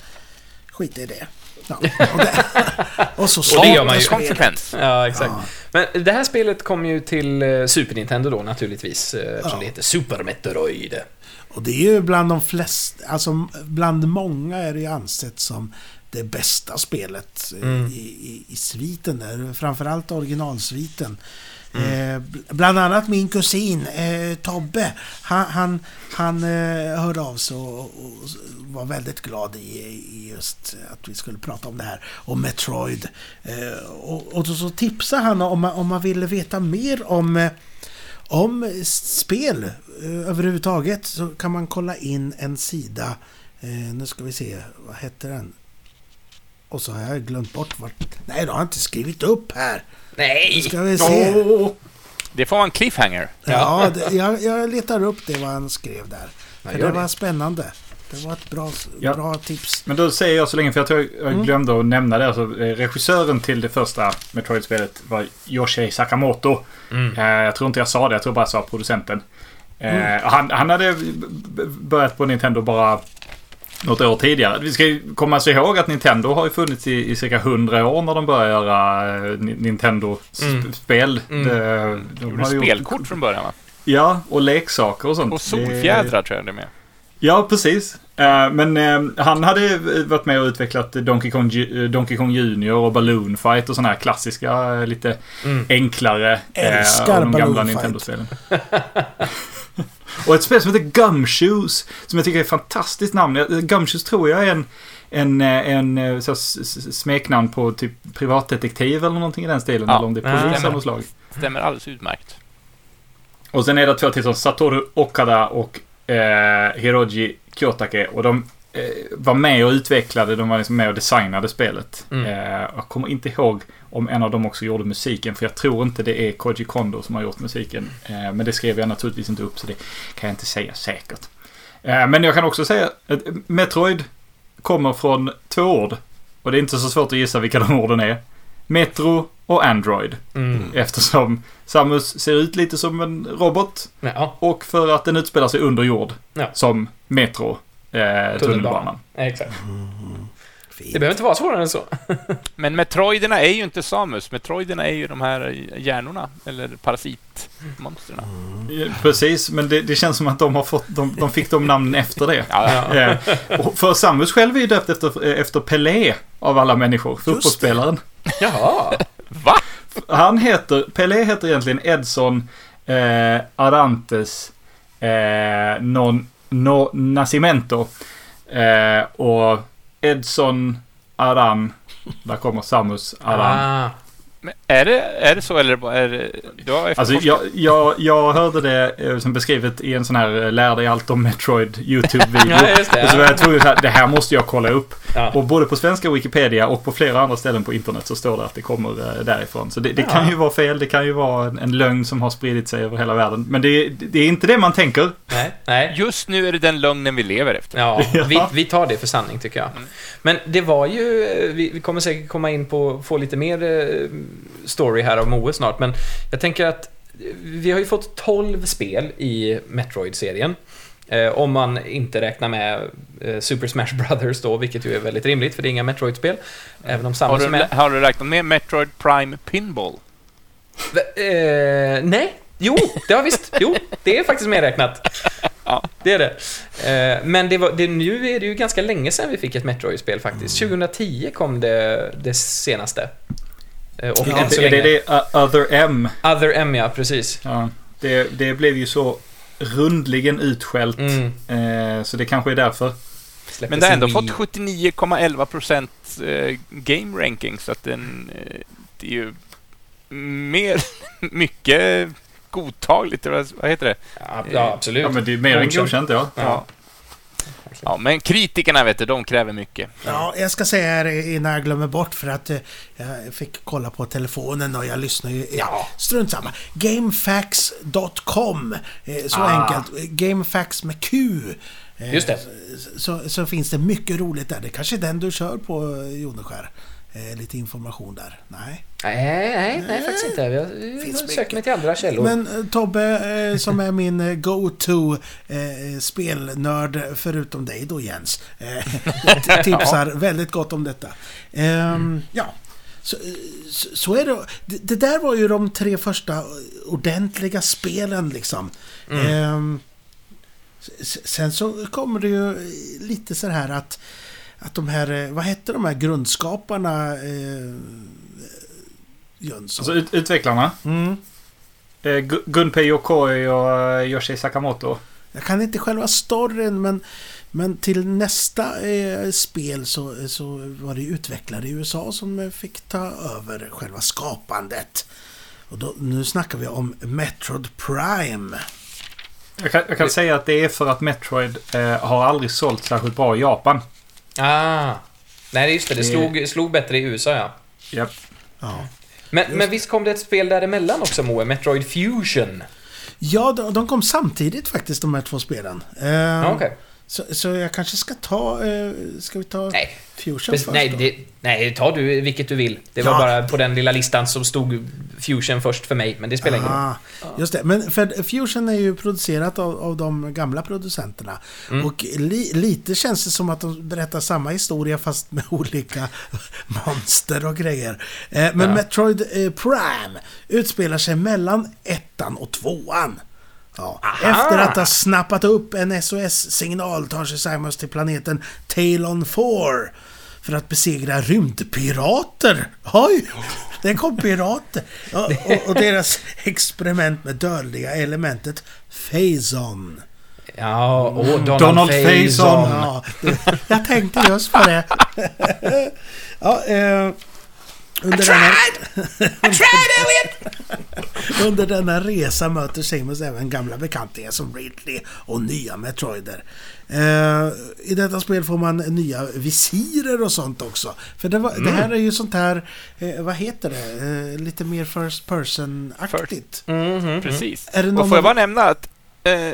skita i det. Ja, och, det, och så Och det gör man ju. Konsekvens. Ja, exakt. Ja. Men det här spelet kom ju till eh, Super Nintendo då naturligtvis, eh, eftersom Ja. det heter Super Metroid. Och det är ju bland de flesta, alltså bland många är det ju ansett som det bästa spelet eh, Mm. i, i, i sviten där. Framförallt originalsviten. Eh, bland annat min kusin eh, Tobbe. Han, han, han eh, hörde av sig och, och var väldigt glad i, i just att vi skulle prata om det här. Om Metroid. Eh, och, och så tipsade han om, man- om man ville veta mer om eh, om spel eh, överhuvudtaget så kan man kolla in en sida. Eh, nu ska vi se, vad heter den? Och så har jag glömt bort vart... Nej, det har jag inte skrivit upp här. Nu Nej! ska vi se. Det får vara en cliffhanger. Ja, det, jag, jag letar upp det vad han skrev där. Ja, För det det. var spännande. Det var ett bra, Ja. bra tips. Men då säger jag så länge, för jag, tror jag Mm. glömde att nämna det. Alltså, eh, regissören till det första Metroid-spelet var Yoshei Sakamoto. Mm. Eh, jag tror inte jag sa det, jag tror bara jag sa producenten. Eh, Mm. han, han hade börjat på Nintendo bara något år tidigare. Vi ska ju komma oss ihåg att Nintendo har ju funnits i, i cirka 100 år när de började göra eh, Ni- Nintendo-spel. Mm. De, de Gjorde har gjort- spelkort från början va? Ja, och leksaker och sånt. Och Det- solfjädrar tror jag det är med. Ja, precis. Eh, men eh, han hade varit med och utvecklat Donkey Kong, Donkey Kong Junior och Balloon Fight och sådana här klassiska, lite Mm. enklare Älskar av de gamla. Nintendo-spelen. och ett spel som heter Gumshoes, som jag tycker är ett fantastiskt namn. Gumshoes tror jag är en, en, eh, en eh, så, smeknamn på typ privatdetektiv eller någonting i den stilen. Ja. Eller om det är Ja, polis stämmer. av något slag. Stämmer alldeles utmärkt. Och sen är det två till som Satoru Okada och eh, Hiroji Kyotake. Och de var med och utvecklade, de var liksom med och designade spelet. Mm. Eh, jag kommer inte ihåg om en av dem också gjorde musiken, för jag tror inte det är Koji Kondo som har gjort musiken. Eh, men det skrev jag naturligtvis inte upp, så det kan jag inte säga säkert. Eh, men jag kan också säga att Metroid kommer från två ord. Och det är inte så svårt att gissa vilka de orden är. Metro och Android. Mm. Eftersom Samus ser ut lite som en robot. Ja, Och för att den utspelar sig under jord. Ja. Som Metro. Eh, tunnelbanan. exakt. Fint. Det behöver inte vara svårare än så. Men Metroiderna är ju inte Samus. Metroiderna är ju de här hjärnorna, eller parasitmonstren. Eh, Precis, men det, det känns som att de har fått, de, de fick de namnen efter det. Ja, ja. Eh, och för Samus själv är ju döpt efter, eh, efter Pelé av alla människor, fotbollsspelaren. Jaha. Va? Han heter, Pelé heter egentligen Edson eh, Arantes eh, non, no, Nascimento. Eh, och Edson Aran, där kommer Samus Aran. Ah. Men är, det, är det så eller bara är det... Du har Alltså jag, jag, jag hörde det eh, som beskrivet i en sån här eh, lär dig allt om Metroid YouTube-video. Ja. Och så var jag tvungen att det här måste jag kolla upp. Ja. Och både på svenska Wikipedia och på flera andra ställen på internet så står det att det kommer eh, därifrån. Så det, det Ja. kan ju vara fel, det kan ju vara en, en lögn som har spridit sig över hela världen. Men det, det är inte det man tänker. Nej, nej. Just nu är det den lögnen vi lever efter. Ja, Ja. vi, vi tar det för sanning tycker jag. Men det var ju, vi, vi kommer säkert komma in på, få lite mer story här av Moe snart, men jag tänker att vi har ju fått 12 spel i Metroid-serien. Eh, om man inte räknar med eh, Super Smash Brothers då, vilket ju är väldigt rimligt för det är inga Metroid-spel. Även om Har Samus är du, med. har du räknat med Metroid Prime Pinball? V- Eh, nej, jo, det har visst. Jo, det är faktiskt medräknat. Ja. Det är det. Eh, men det var, det, nu är det ju ganska länge sedan vi fick ett Metroid-spel faktiskt. 2010 kom det, det senaste. Eh, och Ja, än så är det länge... det uh, Other M? Other M, ja, precis. Ja, det, det blev ju så rundligen utskällt. Mm. Eh, så det kanske är därför. Släpptes Men det har ändå fått Wii. 79,11 procent eh, game ranking, så att den... eh, Det är ju mer... mycket godtagligt, eller vad heter det? Ja, ja, absolut. Ja, men det är mer än Godkänt. godkänt, ja. Ja. Ja, men kritikerna, vet du, de kräver mycket. Ja, jag ska säga här innan jag glömmer bort för att eh, jag fick kolla på telefonen och jag lyssnar ju... Ja. Strunt samma. Gamefax.com. Eh, så Ah. enkelt. Gamefax med Q. Eh, Just det. Så, så finns det mycket roligt där. Det kanske är den du kör på eh, Joneskär. Eh, lite information där. Nej. Nej, nej, nej, faktiskt inte. Jag, jag Finns söker mig till andra källor. Men eh, Tobbe, eh, som är min eh, go-to spelnörd, förutom dig då Jens, tipsar väldigt gott om detta. Ehm, Ja, så, så, är det. det. Där var ju de tre första ordentliga spelen liksom. Ehm, s- Sen så kommer det ju lite så här att att de här, eh, vad hette de här grundskaparna eh, Jönsson? Alltså ut, utvecklarna. Mm. Eh, Gu- Gunpei Yokoi och eh, Yoshi Sakamoto. Jag kan inte själva storyn men, men till nästa eh, spel så, så var det utvecklare i USA som eh, fick ta över själva skapandet. Och då, nu snackar vi om Metroid Prime. Jag kan, jag kan säga att det är för att Metroid eh, har aldrig sålt särskilt bra i Japan. Ah. Nej, just det. Det Det- slog, slog bättre i USA, ja. Japp. Ja, Men, men visst kom det ett spel däremellan också, Moe? Metroid Fusion? ja de, de kom samtidigt faktiskt de här två spelen. Eh, Ja, okej. Så, så jag kanske ska ta... Eh, ska vi ta Nej, Fusion Precis, först nej, det, nej, ta du vilket du vill. Det var Ja. bara på den lilla listan som stod Fusion först för mig, men det spelar ingen roll. Ah, just det, men för Fusion är ju producerat av, av de gamla producenterna. Mm. Och li, lite känns det som att de berättar samma historia fast med olika monster och grejer. Eh, men Ja. Metroid eh, Prime utspelar sig mellan ettan och tvåan. Ja. Efter att ha snappat upp en SOS-signal tar sig Samus till planeten Talon 4 för att besegra rymdpirater. Oj! Det kom pirater. Ja, och, och deras experiment med dödliga elementet Phazon. Ja, och Donald, Donald Faison. Faison. Ja, jag tänkte just på det. ja, eh, under, denna, under denna resa möter Samus även gamla bekantingar som Ridley och nya Metroider. Eh, I detta spel får man nya visirer och sånt också. För det, var, det här är ju sånt här, eh, vad heter det, eh, lite mer first person-aktigt. Mhm. Precis. Är det någon och får jag bara nämna att eh,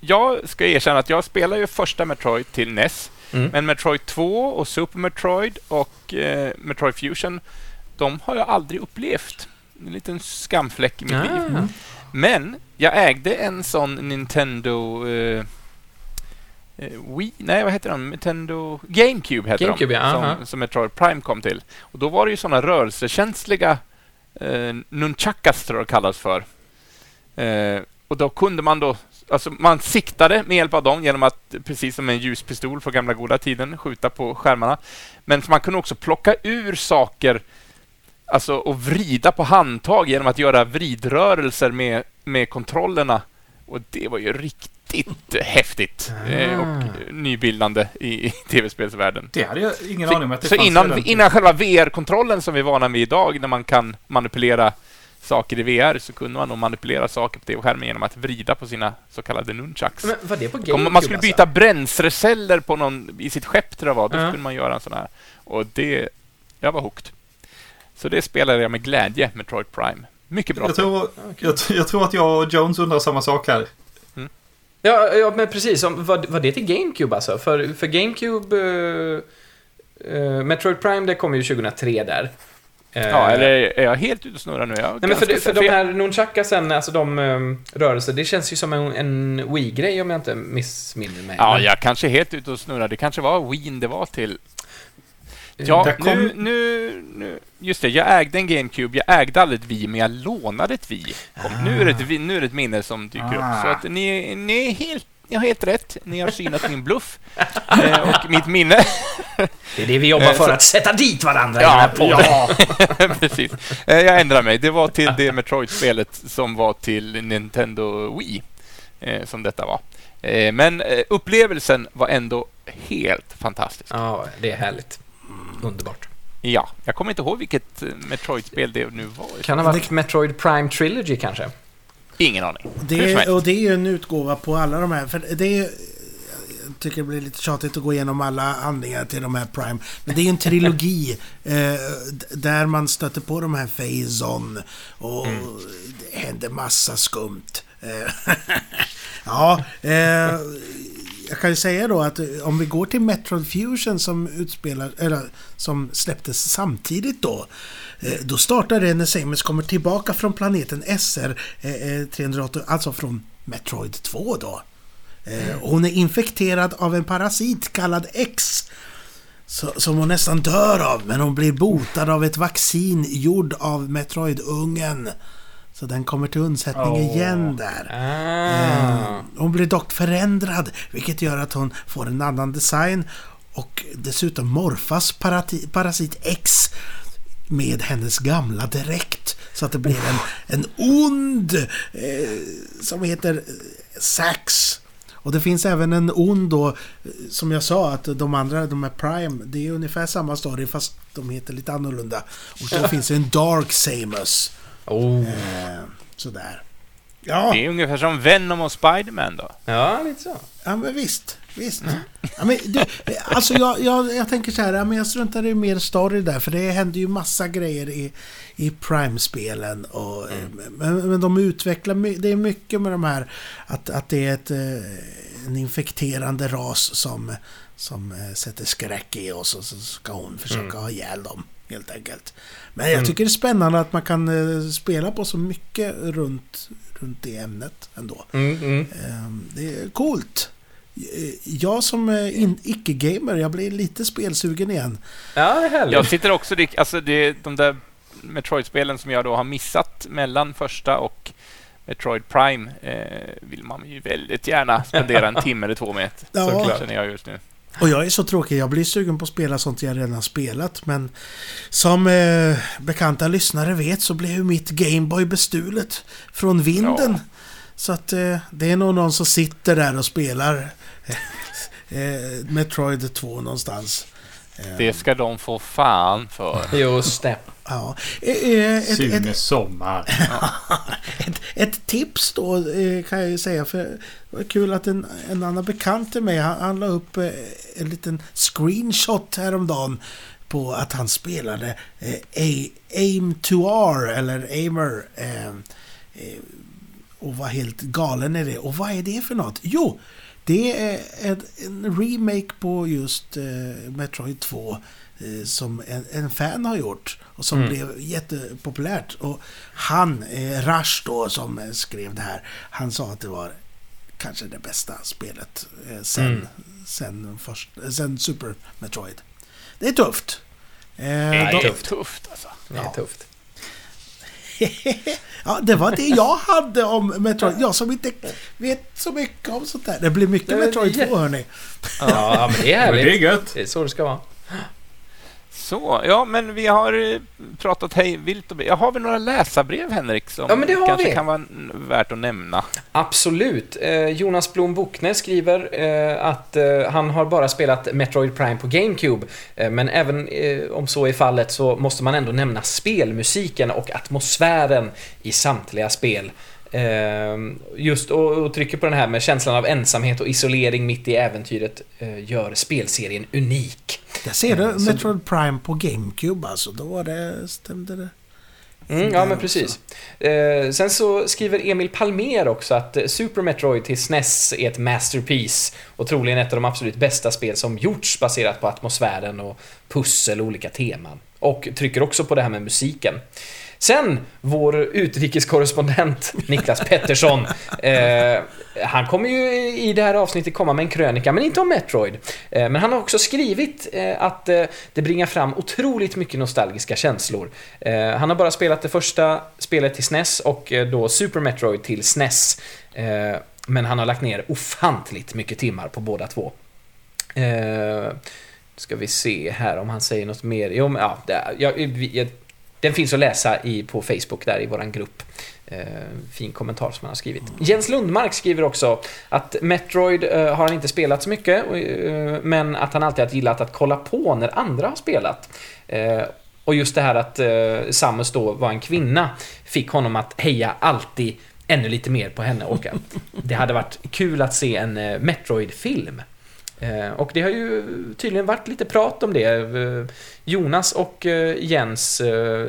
jag ska erkänna att jag spelar ju första Metroid till NES. Mm. Men Metroid 2 och Super Metroid och eh, Metroid Fusion, de har jag aldrig upplevt. En liten skamfläck i mitt liv. Ah. Men jag ägde en sån Nintendo... Eh, eh, Wii? Nej, vad heter de? Nintendo... GameCube heter GameCube, de. ja, aha. som, som Metroid Prime kom till. Och då var det ju såna rörelsekänsliga eh, nunchakas, tror jag det kallas för. Eh, och då kunde man då... Alltså man siktade med hjälp av dem genom att, precis som en ljuspistol på gamla goda tiden, skjuta på skärmarna. Men man kunde också plocka ur saker Alltså och vrida på handtag genom att göra vridrörelser med, med kontrollerna. Och det var ju riktigt häftigt eh, och nybildande i, i tv-spelsvärlden. Det hade jag ingen aning om att det så fanns innan, innan själva VR-kontrollen som vi är vana vid idag, när man kan manipulera saker i VR, så kunde man nog manipulera saker på tv-skärmen genom att vrida på sina så kallade nunchucks. Men var det på GameCube man skulle alltså? byta bränsleceller på någon, i sitt skepp, tror jag var, då Ja. skulle man göra en sån här. Och det... Jag var hooked. Så det spelade jag med glädje, Metroid Prime. Mycket bra Jag tror, jag, jag tror att jag och Jones undrar samma sak här. Ja, ja men precis. Om, var, var det till GameCube alltså? För, för GameCube... eh, Metroid Prime, det kom ju 2003 där. Eh, Ja, eller är jag helt ute och snurrar nu? Nej, men för, det, för de här nunchakasen, alltså de um, rörelser, det känns ju som en, en Wii-grej om jag inte missminner mig. Ja, Men- jag kanske är helt ute och snurrar. Det kanske var Wien det var till. Ja, Där kom- nu, nu, nu... Just det, jag ägde en GameCube. Jag ägde aldrig ett Wii, men jag lånade ett Wii. Och Nu, är det ett, Vi- nu är det ett minne som dyker upp. Ah. Så att ni, ni är helt... Ni har helt rätt. Ni har synat min bluff. eh, och mitt minne. Det är det vi jobbar Eh, för, så- att sätta dit varandra i Ja, den här podden. ja. Precis. Eh, jag ändrar mig. Det var till det Metroid-spelet som var till Nintendo Wii. Eh, som detta var. Eh, men eh, upplevelsen var ändå helt fantastisk. Ja, det är härligt. Underbart. Ja, jag kommer inte ihåg vilket eh, Metroid-spel det nu var. Kan ha varit Metroid Prime Trilogy kanske? Ingen aning. Det, helst. och det är ju en utgåva på alla de här. För det är jag tycker det blir lite tjatigt att gå igenom alla handlingar till de här Prime. Men det är ju en trilogi eh, där man stöter på de här Phazon och det händer massa skumt. Eh, ja, eh, jag kan ju säga då att eh, om vi går till Metroid Fusion som utspelar, eller som släpptes samtidigt då. Eh, Då startar det när Samus kommer tillbaka från planeten SR eh, 380, alltså från Metroid 2 då. Och Hon är infekterad av en parasit kallad X. Som hon nästan dör av, men hon blir botad av ett vaccin gjord av Metroid-ungen. Så den kommer till undsättning Åh. igen där. Ah. Eh, Hon blir dock förändrad, vilket gör att hon får en annan design. Och dessutom morfas parati- parasit X med hennes gamla dräkt. Så att det blir en, en ond eh, som heter eh, Sax. Och det finns även en ond då, eh, som jag sa, att de andra, de är Prime, det är ungefär samma story fast de heter lite annorlunda. Och då finns det en Dark Samus. Oh. Eh, sådär. Ja. Det är ungefär som Venom och Spiderman då. Ja, lite så. Ja, men visst. Visst. Ja, men du, alltså jag, jag, jag tänker så här, ja, men jag struntar i mer story där, för det händer ju massa grejer i, i Prime-spelen. Och, men, men de utvecklar, det är mycket med de här, att, att det är ett, eh, en infekterande ras som, som eh, sätter skräck i oss och så ska hon försöka ha ihjäl dem. Helt enkelt. Men jag tycker det är spännande att man kan eh, spela på så mycket runt, runt det ämnet ändå. Mm, mm. Ehm, Det är coolt. Eh, Jag som eh, icke-gamer, jag blir lite spelsugen igen. Ja, det är härligt. Jag sitter också... Alltså det, de där Metroid-spelen som jag då har missat mellan första och Metroid Prime eh, vill man ju väldigt gärna spendera en timme eller två med. Ja. Såklart. Känner jag just nu. Och jag är så tråkig, jag blir sugen på att spela sånt jag redan spelat men som eh, bekanta lyssnare vet så blev ju mitt Gameboy bestulet från vinden. Ja. Så att eh, det är nog någon som sitter där och spelar eh, eh, Metroid 2 någonstans. Det ska de få fan för. Just det. Ja. Eh, eh, ett, ett, Sune Sommar. ett, ett tips då eh, kan jag ju säga för det var kul att en, en annan bekant till mig han, han la upp en liten screenshot häromdagen på att han spelade eh, Aim 2R eller Aimer eh, och var helt galen i det. Och vad är det för något? Jo, det är en, remake på just eh, Metroid 2 eh, som en, en fan har gjort och som Mm. blev jättepopulärt. Och han, eh, Rush då, som eh, skrev det här, han sa att det var kanske det bästa spelet eh, sen, Mm. sen, först, eh, sen Super Metroid. Det är tufft. Eh, Det är tufft, tufft alltså. Det är tufft. ja, det var det jag hade om Metroid. Jag som inte vet så mycket om sånt där. Det blir mycket Det Metroid 2 jätte- hörni. Ja, men det är Men det är härligt. gött. Det är så det ska vara. Så, ja men vi har eh, pratat hej vilt och Jag har väl några läsarbrev Henrik som Ja, men det har kanske vi. kan vara värt att nämna. Absolut. Eh, Jonas Blom Bokne skriver eh, att han har bara spelat Metroid Prime på GameCube. Men även om så är fallet så måste man ändå nämna spelmusiken och atmosfären i samtliga spel. Eh, just och, trycker på den här med känslan av ensamhet och isolering mitt i äventyret eh, gör spelserien unik. Där ser du så- Metroid Prime på GameCube alltså. Då var det, stämde det. Mm, ja, men precis. Eh, sen så skriver Emil Palmer också att eh, Super Metroid till SNES är ett masterpiece och troligen ett av de absolut bästa spel som gjorts baserat på atmosfären och pussel och olika teman. Och trycker också på det här med musiken. Sen, vår utrikeskorrespondent Niklas Pettersson. Eh, han kommer ju i det här avsnittet komma med en krönika, men inte om Metroid. Eh, men han har också skrivit eh, att eh, det bringar fram otroligt mycket nostalgiska känslor. Eh, han har bara spelat det första spelet till SNES och eh, då Super Metroid till SNES. Eh, men han har lagt ner ofantligt mycket timmar på båda två. Ska vi se här om han säger något mer. Jo, men, ja, det, jag, jag, den finns att läsa i, på Facebook där i våran grupp. Eh, fin kommentar som han har skrivit. Jens Lundmark skriver också att Metroid eh, har han inte spelat så mycket, eh, men att han alltid har gillat att kolla på när andra har spelat. Eh, och just det här att eh, Samus då var en kvinna fick honom att heja alltid ännu lite mer på henne och att det hade varit kul att se en eh, Metroid-film. Eh, och det har ju tydligen varit lite prat om det. Eh, Jonas och eh, Jens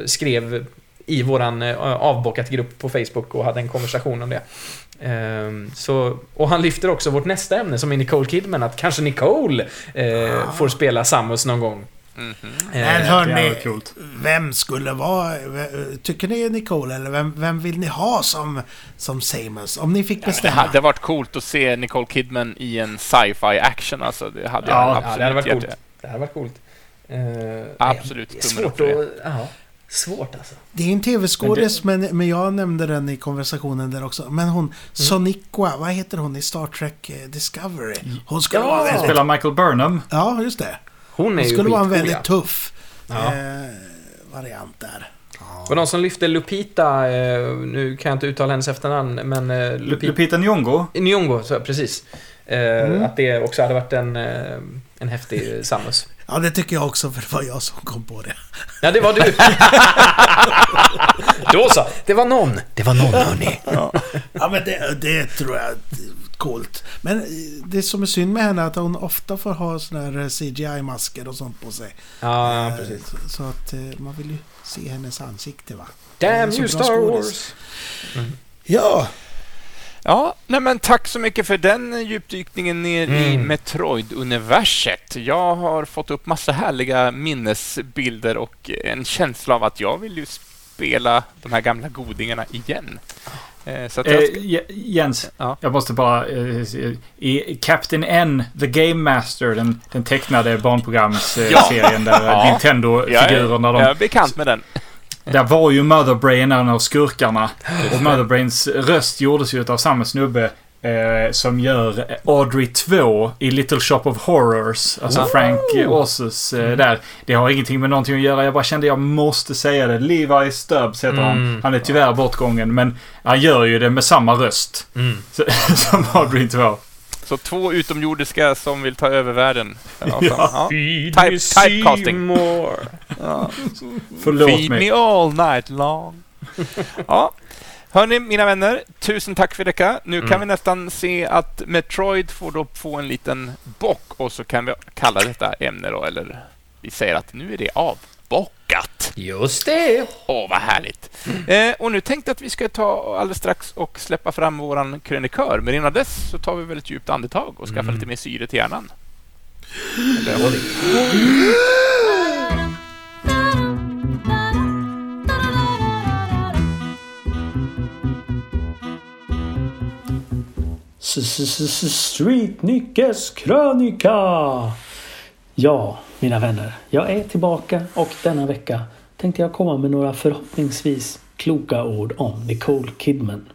skrev i våran avbockat grupp på Facebook och hade en konversation om det. Så, och han lyfter också vårt nästa ämne som är Nicole Kidman, att kanske Nicole eh, får spela Samus någon gång. Mhm. Men Eh, Det hörni, vem skulle vara... Tycker ni Nicole eller vem, vem vill ni ha som, som Samus? Om ni fick Det bestämma. hade varit coolt att se Nicole Kidman i en sci-fi action alltså. Det hade jag Ja, absolut ja, det hade varit coolt. det. Det här var coolt. Eh, Absolut, Det är svårt att... Ja, svårt alltså. Det är en tv-skådis, men, men, jag nämnde den i konversationen där också. Men hon, Soniqua, vad heter hon i Star Trek eh, Discovery? Hon skulle Ja. vara väldigt... spelar Michael Burnham. Ja, just det. Hon är ju skulle vara en väldigt ja. tuff Ja. eh, variant där. Det var någon som lyfte Lupita, eh, nu kan jag inte uttala hennes efternamn, men eh, Lu- Lupita... Lupita Nyong'o. Nyong'o, så, precis. Eh, Mm. Att det också hade varit en, eh, en häftig Samus. Ja, det tycker jag också, för det var jag som kom på det. Ja, det var du! Då så, det var någon. Det var någon, hörni. Ja, men det, det tror jag coolt. Men det som är synd med henne är att hon ofta får ha såna här CGI-masker och sånt på sig. Ja, Eh, precis. Så, att eh, man vill ju se hennes ansikte, va? Damn you Star skådis. Wars! Ja, Ja, nej men tack så mycket för den djupdykningen ner i Mm. Metroid-universet. Jag har fått upp massa härliga minnesbilder och en känsla av att jag vill ju spela de här gamla godingarna igen. Eh, Eh, jag. J- Jens, Ja. jag måste bara... Eh, I Captain N, The Game Master, den, den tecknade barnprogramsserien Ja. eh, där Ja. Nintendo-figurerna jag de är bekant med den. Där var ju Motherbrain en av skurkarna. Och Motherbrains röst gjordes ju av samma snubbe eh, som gör Audrey 2 i Little Shop of Horrors. Alltså Oh. Frank Ozus eh, där. Det har ingenting med någonting att göra. Jag bara kände jag måste säga det. Levi Stubbs heter han. Mm. Han är tyvärr bortgången men han gör ju det med samma röst. Mm. Så- som Audrey 2. Så två utomjordiska som vill ta över världen. Ja, Ja. Type- me typecasting. Ja. Förlåt Feed mig. me all night long. ja. Hörni, mina vänner, tusen tack för detta. Nu kan Mm. vi nästan se att Metroid får då få en liten bock och så kan vi kalla detta ämne då, eller vi säger att nu är det avbockat. Just det. Åh, vad härligt. Eh, och nu tänkte jag att vi ska ta alldeles strax och släppa fram våran krönikör, men innan dess så tar vi väl ett djupt andetag och skaffar lite mer syre till hjärnan. Eller, Street Nickes krönika! Ja, mina vänner. Jag är tillbaka och denna vecka tänkte jag komma med några förhoppningsvis kloka ord om Nicole Kidman.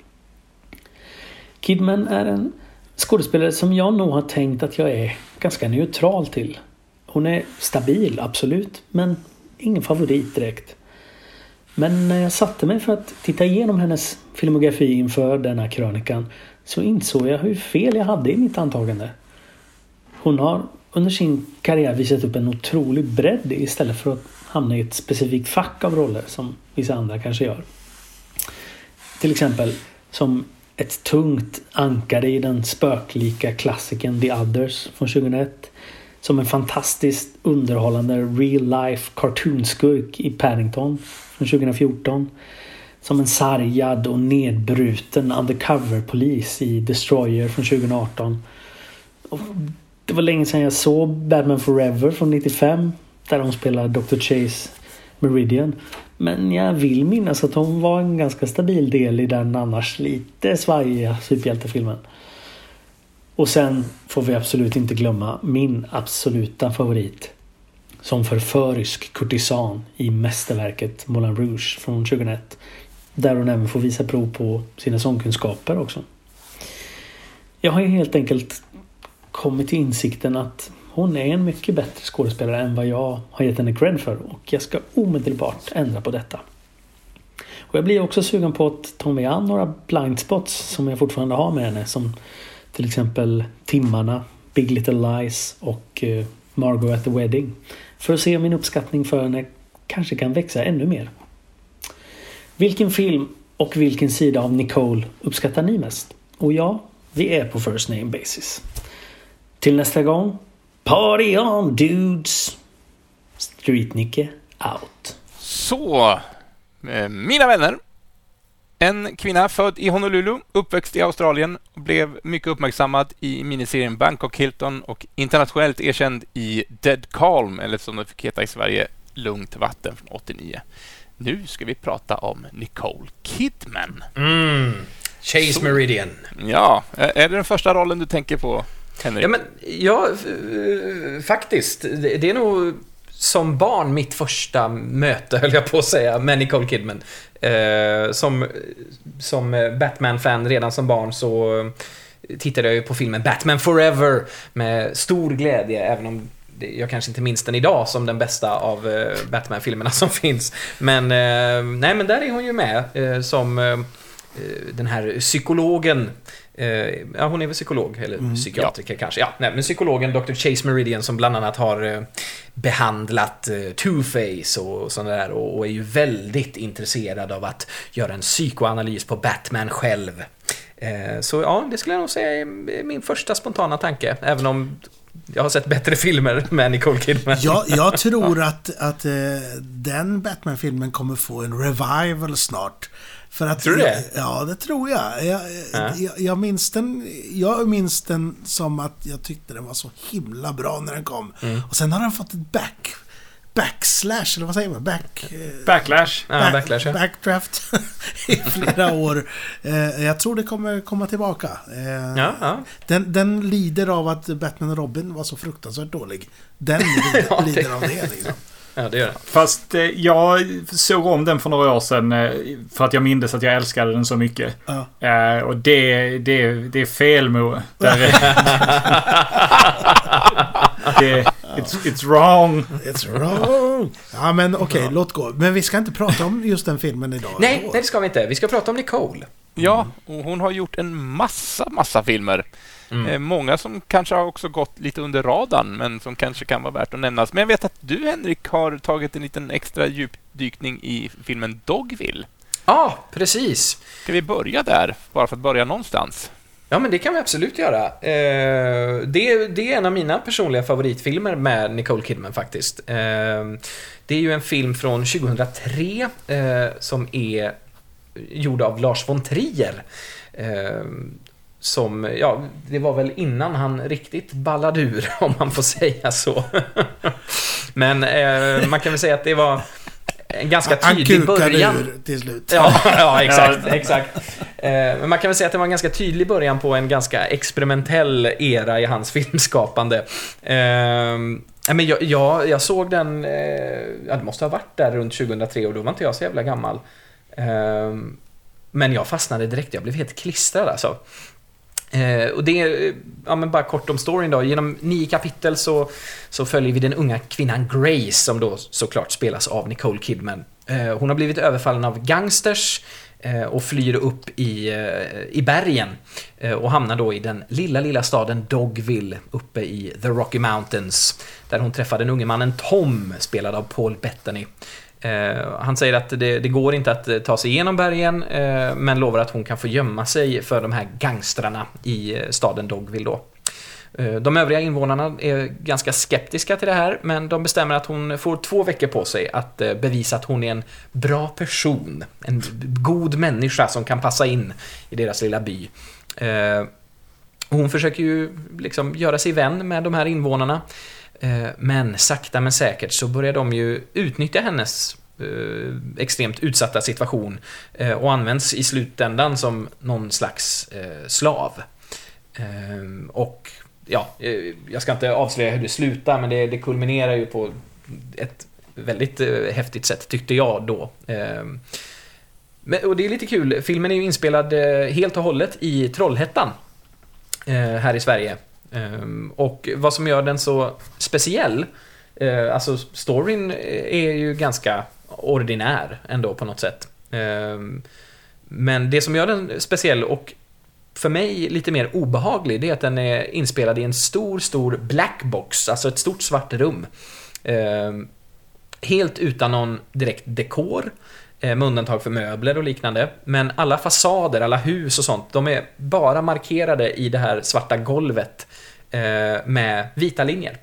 Kidman är en skådespelare som jag nog har tänkt att jag är ganska neutral till. Hon är stabil, absolut, men ingen favorit direkt. Men när jag satte mig för att titta igenom hennes filmografi inför denna krönikan så insåg jag hur fel jag hade i mitt antagande. Hon har under sin karriär visat upp en otrolig bredd istället för att hamna i ett specifikt fack av roller som vissa andra kanske gör. Till exempel som ett tungt ankare i den spöklika klassikern The Others från 2001. Som en fantastiskt underhållande real life cartoonskurk i Paddington från 2014. Som en sargad och nedbruten undercover-polis i Destroyer från 2018. Och det var länge sedan jag såg Batman Forever från 95. Där hon spelar Dr. Chase Meridian. Men jag vill minnas att hon var en ganska stabil del i den annars lite svajiga superhjältefilmen. Och sen får vi absolut inte glömma min absoluta favorit. Som förförisk kurtisan i mästerverket Moulin Rouge från 2001. Där hon även får visa prov på sina sångkunskaper också. Jag har helt enkelt kommit till insikten att hon är en mycket bättre skådespelare än vad jag har gett henne cred för och jag ska omedelbart ändra på detta. Och jag blir också sugen på att ta mig an några blind spots som jag fortfarande har med henne som till exempel Timmarna, Big Little Lies och eh, Margot at the Wedding. För att se om min uppskattning för henne kanske kan växa ännu mer. Vilken film och vilken sida av Nicole uppskattar ni mest? Och ja, vi är på first name basis. Till nästa gång, Party on dudes! Street-Nicke out. Så, eh, mina vänner. En kvinna född i Honolulu, uppväxt i Australien, blev mycket uppmärksammad i miniserien Bangkok Hilton och internationellt erkänd i Dead Calm, eller som det fick heta i Sverige, Lugnt vatten från 89. Nu ska vi prata om Nicole Kidman. Mm. Chase Så. Meridian. Ja, är det den första rollen du tänker på, Henrik? Ja, men ja, faktiskt. Det, är nog som barn mitt första möte, höll jag på att säga, med Nicole Kidman. Eh, som som Batman-fan redan som barn så tittade jag ju på filmen Batman Forever med stor glädje, även om jag kanske inte minns den idag som den bästa av eh, Batman-filmerna som finns. Men, eh, nej men där är hon ju med eh, som den här psykologen ja, hon är väl psykolog, eller psykiatriker kanske. Ja, nej, men psykologen Dr. Chase Meridian som bland annat har eh, behandlat eh, Two-Face och sådana där och, är ju väldigt intresserad av att göra en psykoanalys på Batman själv. Så ja, det skulle jag nog säga är min första spontana tanke, även om jag har sett bättre filmer med Nicole Kidman. Jag, jag tror att, att eh, den Batman-filmen kommer få en revival snart. För att, Tror du det? Ja, det tror jag. Jag, Ja. jag, jag, minns den, jag minns den som att jag tyckte den var så himla bra när den kom. Mm. Och sen har den fått ett back... Backslash, eller vad säger man? Back... eh, Backlash. Ja, back- backlash, ja. Backdraft i flera år. Eh, jag tror det kommer komma tillbaka. Eh, Ja, ja. Den, den lider av att Batman och Robin var så fruktansvärt dålig. Den lider, Ja, det- lider av det liksom. Ja, det gör det. Fast eh, jag såg om den för några år sedan eh, för att jag mindes att jag älskade den så mycket. Ja. Eh, och det, det, det är fel Moe. Det, it's, it's wrong. It's wrong. Ja, men okej, låt gå. Men vi ska inte prata om just den filmen idag. Nej, nej, det ska vi inte. Vi ska prata om Nicole. Ja, och hon har gjort en massa, massa filmer. Eh, många som kanske har också gått lite under radarn, men som kanske kan vara värt att nämnas. Men jag vet att du, Henrik, har tagit en liten extra djupdykning i filmen Dogville. Ja, precis. Ska vi börja där, bara för att börja någonstans? Ja, men det kan vi absolut göra. Eh, det, det är en av mina personliga favoritfilmer med Nicole Kidman faktiskt. Eh, det är ju en film från 2003 eh, som är gjord av Lars von Trier. Eh, som, ja, det var väl innan han riktigt ballade ur, om man får säga så. Men eh, man kan väl säga att det var en ganska Han tydlig kukade början. ur till slut. Ja, ja exakt. exakt. Eh, Men man kan väl säga att det var en ganska tydlig början på en ganska experimentell era i hans filmskapande. Eh, nej, men jag, jag, jag såg den, eh, ja, det måste ha varit där runt 2003 och då var inte jag så jävla gammal. Eh, Men jag fastnade direkt, jag blev helt klistrad alltså. Eh, och det är, ja men bara kort om storyn då. Genom nio kapitel så, så följer vi den unga kvinnan Grace som då såklart spelas av Nicole Kidman. Eh, hon har blivit överfallen av gangsters eh, och flyr upp i, eh, i bergen eh, och hamnar då i den lilla, lilla staden Dogville uppe i The Rocky Mountains där hon träffar den unge mannen Tom, spelad av Paul Bettany. Eh, han säger att det, det går inte att eh, ta sig igenom bergen, eh, men lovar att hon kan få gömma sig för de här gangstrarna i eh, staden Dogville då. Eh, De övriga invånarna är ganska skeptiska till det här, men de bestämmer att hon får två veckor på sig att eh, bevisa att hon är en bra person. En god människa som kan passa in i deras lilla by. Eh, Hon försöker ju liksom göra sig vän med de här invånarna. Eh, men sakta men säkert så börjar de ju utnyttja hennes eh, extremt utsatta situation eh, och används i slutändan som någon slags eh, slav. Eh, och ja, eh, jag ska inte avslöja hur det slutar, men det, det kulminerar ju på ett väldigt eh, häftigt sätt, tyckte jag då. Eh, men, och det är lite kul, filmen är ju inspelad eh, helt och hållet i Trollhättan eh, här i Sverige. Ehm, och vad som gör den så speciell, eh, alltså storyn är ju ganska ordinär ändå på något sätt. Ehm, men det som gör den speciell och för mig lite mer obehaglig, det är att den är inspelad i en stor, stor blackbox, alltså ett stort svart rum. Ehm, helt utan någon direkt dekor, eh, Eh, med undantag för möbler och liknande. Men alla fasader, alla hus och sånt, de är bara markerade i det här svarta golvet eh, med vita linjer.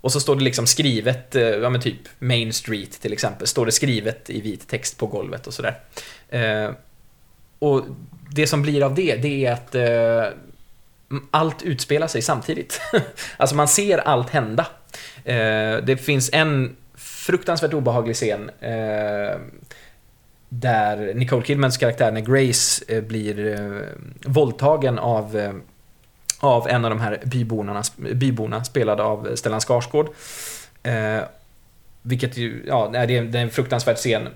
Och så står det liksom skrivet, eh, ja men typ Main Street till exempel, står det skrivet i vit text på golvet och sådär. Eh, och det som blir av det, det är att eh, allt utspelar sig samtidigt. alltså man ser allt hända. Eh, det finns en fruktansvärt obehaglig scen eh, där Nicole Kidmans karaktär, när Grace eh, blir eh, våldtagen av, eh, av en av de här byborna, byborna spelad av Stellan Skarsgård. Eh, vilket ju, ja, det är, det är en fruktansvärd scen.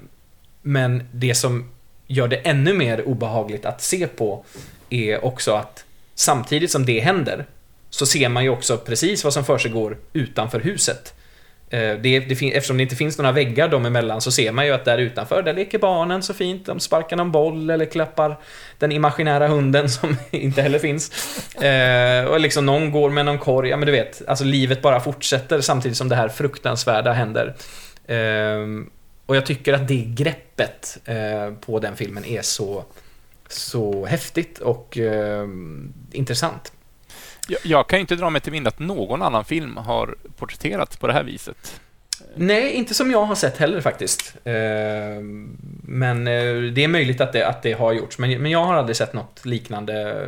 Men det som gör det ännu mer obehagligt att se på är också att samtidigt som det händer så ser man ju också precis vad som försiggår utanför huset. Eh, det, det, fin- eftersom det inte finns några väggar dem emellan så ser man ju att där utanför, där leker barnen så fint. De sparkar någon boll eller klappar den imaginära hunden som inte heller finns. Eh, och liksom någon går med någon korg. Ja men du vet, alltså livet bara fortsätter samtidigt som det här fruktansvärda händer. Eh, och jag tycker att det greppet eh, på den filmen är så, så häftigt och eh, intressant. Jag, jag kan ju inte dra mig till minne att någon annan film har porträtterats på det här viset. Nej, inte som jag har sett heller faktiskt. Eh, men eh, det är möjligt att det, att det har gjorts. Men, men jag har aldrig sett något liknande,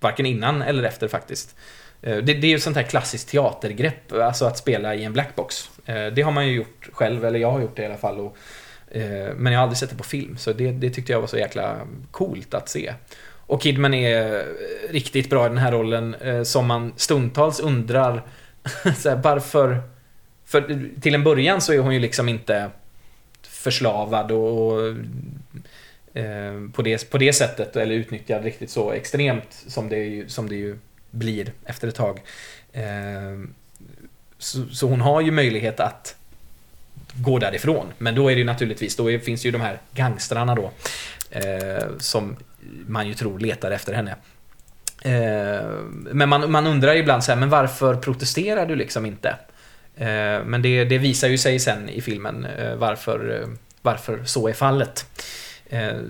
varken innan eller efter faktiskt. Eh, det, det är ju ett sånt här klassiskt teatergrepp, alltså att spela i en blackbox. Det har man ju gjort själv, eller jag har gjort det i alla fall. Och, men jag har aldrig sett det på film, så det, det tyckte jag var så jäkla coolt att se. Och Kidman är eh, riktigt bra i den här rollen, eh, som man stundtals undrar så här, varför för till en början så är hon ju liksom inte förslavad och, och eh, på, det, på det sättet, eller utnyttjad riktigt så extremt som det, ju, som det ju blir efter ett tag. Eh, så, så hon har ju möjlighet att gå därifrån. Men då är det ju naturligtvis, då finns ju de här gangstrarna då. Eh, som man ju tror letar efter henne. Eh, men man, man undrar ibland så här, men varför protesterar du liksom inte? Eh, men det, det, visar ju sig sen i filmen eh, varför, varför så är fallet.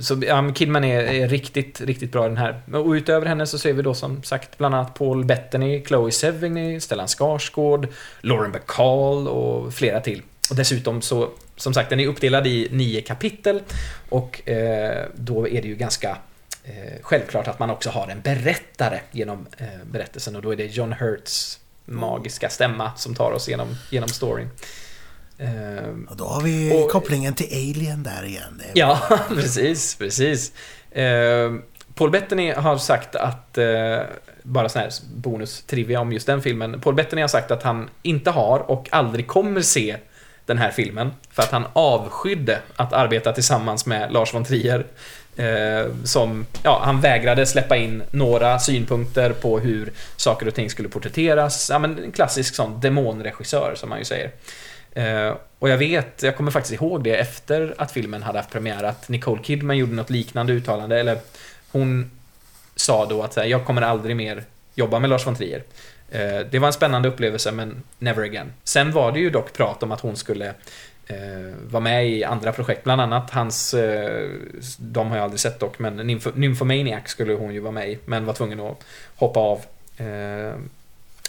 Så ja, Kidman är, är, riktigt, riktigt bra i den här. Och utöver henne så ser vi då som sagt bland annat Paul Bettany, Chloe Sevigny, Stellan Skarsgård, Lauren Bacall och flera till. Och dessutom så, som sagt, den är uppdelad i nio kapitel och eh, då är det ju ganska självklart att man också har en berättare genom eh, berättelsen och då är det John Hurts magiska stämma som tar oss genom, genom storyn. Eh, och då har vi och, kopplingen till Alien där igen. Ja, precis, precis. Eh, Paul Bettany har sagt att, eh, bara sån här bonus-trivia om just den filmen. Paul Bettany har sagt att han inte har och aldrig kommer se den här filmen. För att han avskydde att arbeta tillsammans med Lars von Trier. Eh, som, ja, han vägrade släppa in några synpunkter på hur saker och ting skulle porträtteras. Ja, men en klassisk sån demonregissör som man ju säger. Eh, och jag vet, jag kommer faktiskt ihåg det efter att filmen hade haft premiär, att Nicole Kidman gjorde något liknande uttalande, eller hon sa då att jag kommer aldrig mer jobba med Lars von Trier. Eh, det var en spännande upplevelse, men never again. Sen var det ju dock prat om att hon skulle eh, vara med i andra projekt, bland annat hans, eh, de har jag aldrig sett dock, men Nymph Nymphomaniac skulle hon ju vara med i, men var tvungen att hoppa av. Eh,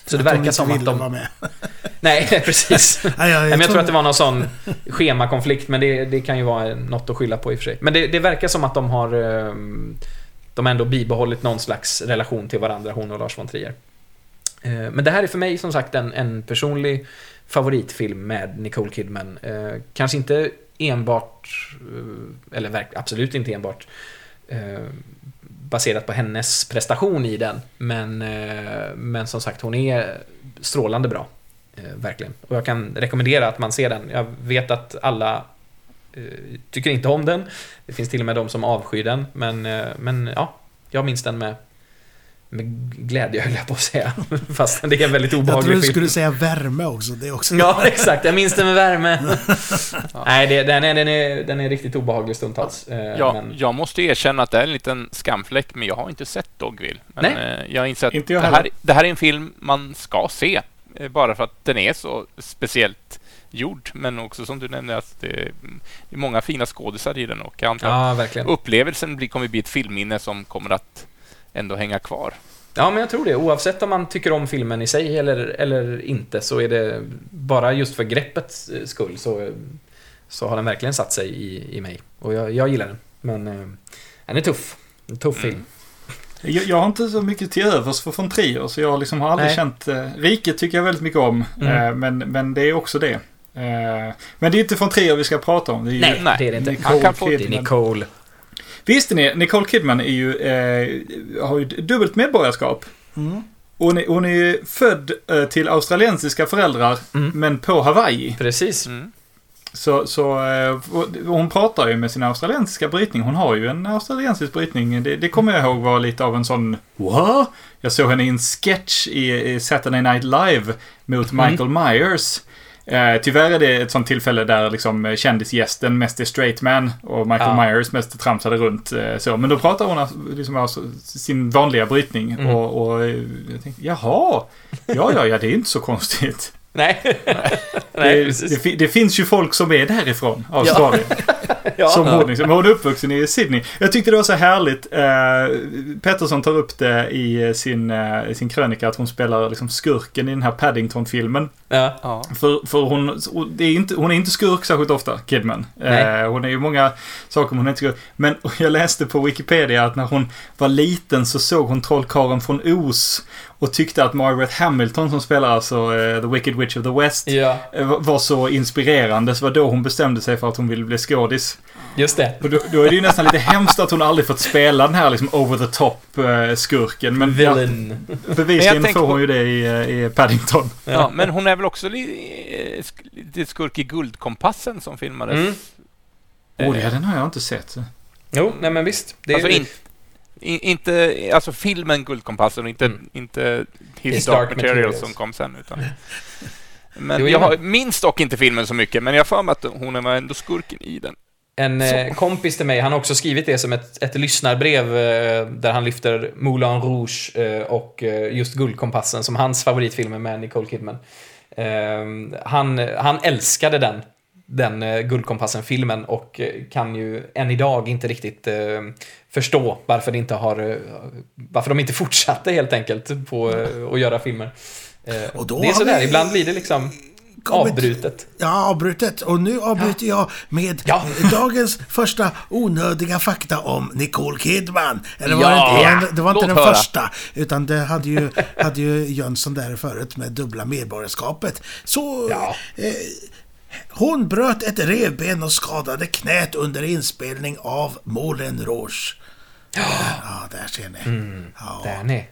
så det verkar som att de... Vara med. Nej, precis. ja, ja, jag, men jag tror att det var någon sån schemakonflikt, men det, det kan ju vara något att skylla på i och för sig. Men det, det verkar som att de har... Ehm, de har ändå bibehållit någon slags relation till varandra, hon och Lars von Trier. Eh, men det här är för mig som sagt en, en personlig favoritfilm med Nicole Kidman. Eh, kanske inte enbart, eh, eller absolut inte enbart baserat på hennes prestation i den. Men, men som sagt, hon är strålande bra. Verkligen. Och jag kan rekommendera att man ser den. Jag vet att alla tycker inte om den. Det finns till och med de som avskyr den. Men, men ja, jag minns den med med glädje höll jag på att säga. Fast det är en väldigt obehaglig film. Jag trodde du skulle säga värme också. Det är också ja, exakt. Jag minns det med värme. ja. Nej, det, den, är, den, är, den är riktigt obehaglig stundtals. Eh, ja, men... Jag måste erkänna att det är en liten skamfläck, men jag har inte sett Dogville. Men Nej. Eh, jag inser att inte jag det, här, det här är en film man ska se. Eh, bara för att den är så speciellt gjord, men också som du nämnde att det är många fina skådisar i den och jag antar ja, att upplevelsen kommer bli ett filmminne som kommer att ändå hänga kvar. Ja, men jag tror det. Oavsett om man tycker om filmen i sig eller, eller inte så är det bara just för greppets skull så, så har den verkligen satt sig i, i mig. Och jag, jag gillar den. Men eh, den är tuff. En tuff mm. film. Jag, jag, har inte så mycket till övers för von Trier, så jag liksom har aldrig Nej. känt... Eh, Riket tycker jag väldigt mycket om, mm. eh, men, men det är också det. Eh, men det är inte von Trier vi ska prata om. Det är Nej, det är det inte. Nicole Han kan få det. Nicole. Visste ni, Nicole Kidman är ju, eh, har ju dubbelt medborgarskap. Mm. Hon är, hon är född eh, till australiensiska föräldrar, mm. men på Hawaii. Precis. Mm. Så, så eh, hon pratar ju med sin australiensiska brytning. Hon har ju en australiensisk brytning. Det, det kommer jag ihåg var lite av en sån What? Jag såg henne i en sketch i, i Saturday Night Live mot mm. Michael Myers. Eh, tyvärr är det ett sånt tillfälle där liksom kändisgästen mest är straight man och Michael ja. Myers mest tramsade runt. Eh, så. Men då pratar hon alltså, liksom alltså, sin vanliga brytning mm. och, och eh, jag tänkte, jaha, ja, ja, ja, det är inte så konstigt. Nej. Nej det, det, det, finns ju folk som är därifrån, Australien. ja. Som hon, liksom, hon är uppvuxen i Sydney. Jag tyckte det var så härligt. Eh, Pettersson tar upp det i sin, eh, sin krönika att hon spelar liksom skurken i den här Paddington-filmen. Ja. För, för hon, det är inte, hon är inte skurk särskilt ofta, Kidman. Eh, hon är ju många saker men hon är inte skurk. Men jag läste på Wikipedia att när hon var liten så såg hon Trollkarlen från Oz och tyckte att Margaret Hamilton som spelar alltså uh, The Wicked Witch of the West ja. uh, var så inspirerande. Så var då hon bestämde sig för att hon ville bli skådis. Just det. Och då, då är det ju nästan lite hemskt att hon aldrig fått spela den här liksom over the top-skurken. Men ja, Villain. Men bevisligen får hon på- ju det i, eh, i Paddington. Ja, men hon är väl också eh, lite skurk i Guldkompassen som filmades. Mm. Åh, det, den har jag inte sett. Jo, nej men visst. Det är, Alltså in, in, inte alltså filmen Guldkompassen och inte, Mm. inte His, Dark, Dark Materials, Materials. som kom sen. Utan. Men Jo, jag har, minns dock inte filmen så mycket, men jag har för mig att hon var ändå skurken i den. En eh, kompis till mig, han har också skrivit det som ett, ett lyssnarbrev eh, där han lyfter Moulin Rouge eh, och just Guldkompassen som hans favoritfilmer med Nicole Kidman. Eh, han, han älskade den, den Guldkompassen-filmen och kan ju än idag inte riktigt förstå varför, det inte har, varför de inte fortsatte helt enkelt på att göra filmer. Och då det är sådär, vi ibland blir det liksom kommit- avbrutet. Ja, avbrutet. Och nu avbryter jag med Ja. dagens första onödiga fakta om Nicole Kidman. Eller var Ja. det, inte, det var inte Låt den höra. första. Utan det hade ju, hade ju Jönsson där förut med dubbla medborgarskapet. Så... Ja. Eh, hon bröt ett revben och skadade knät under inspelning av Moulin Rouge. Ja, där ser ni. Mm. Ja, Där ni.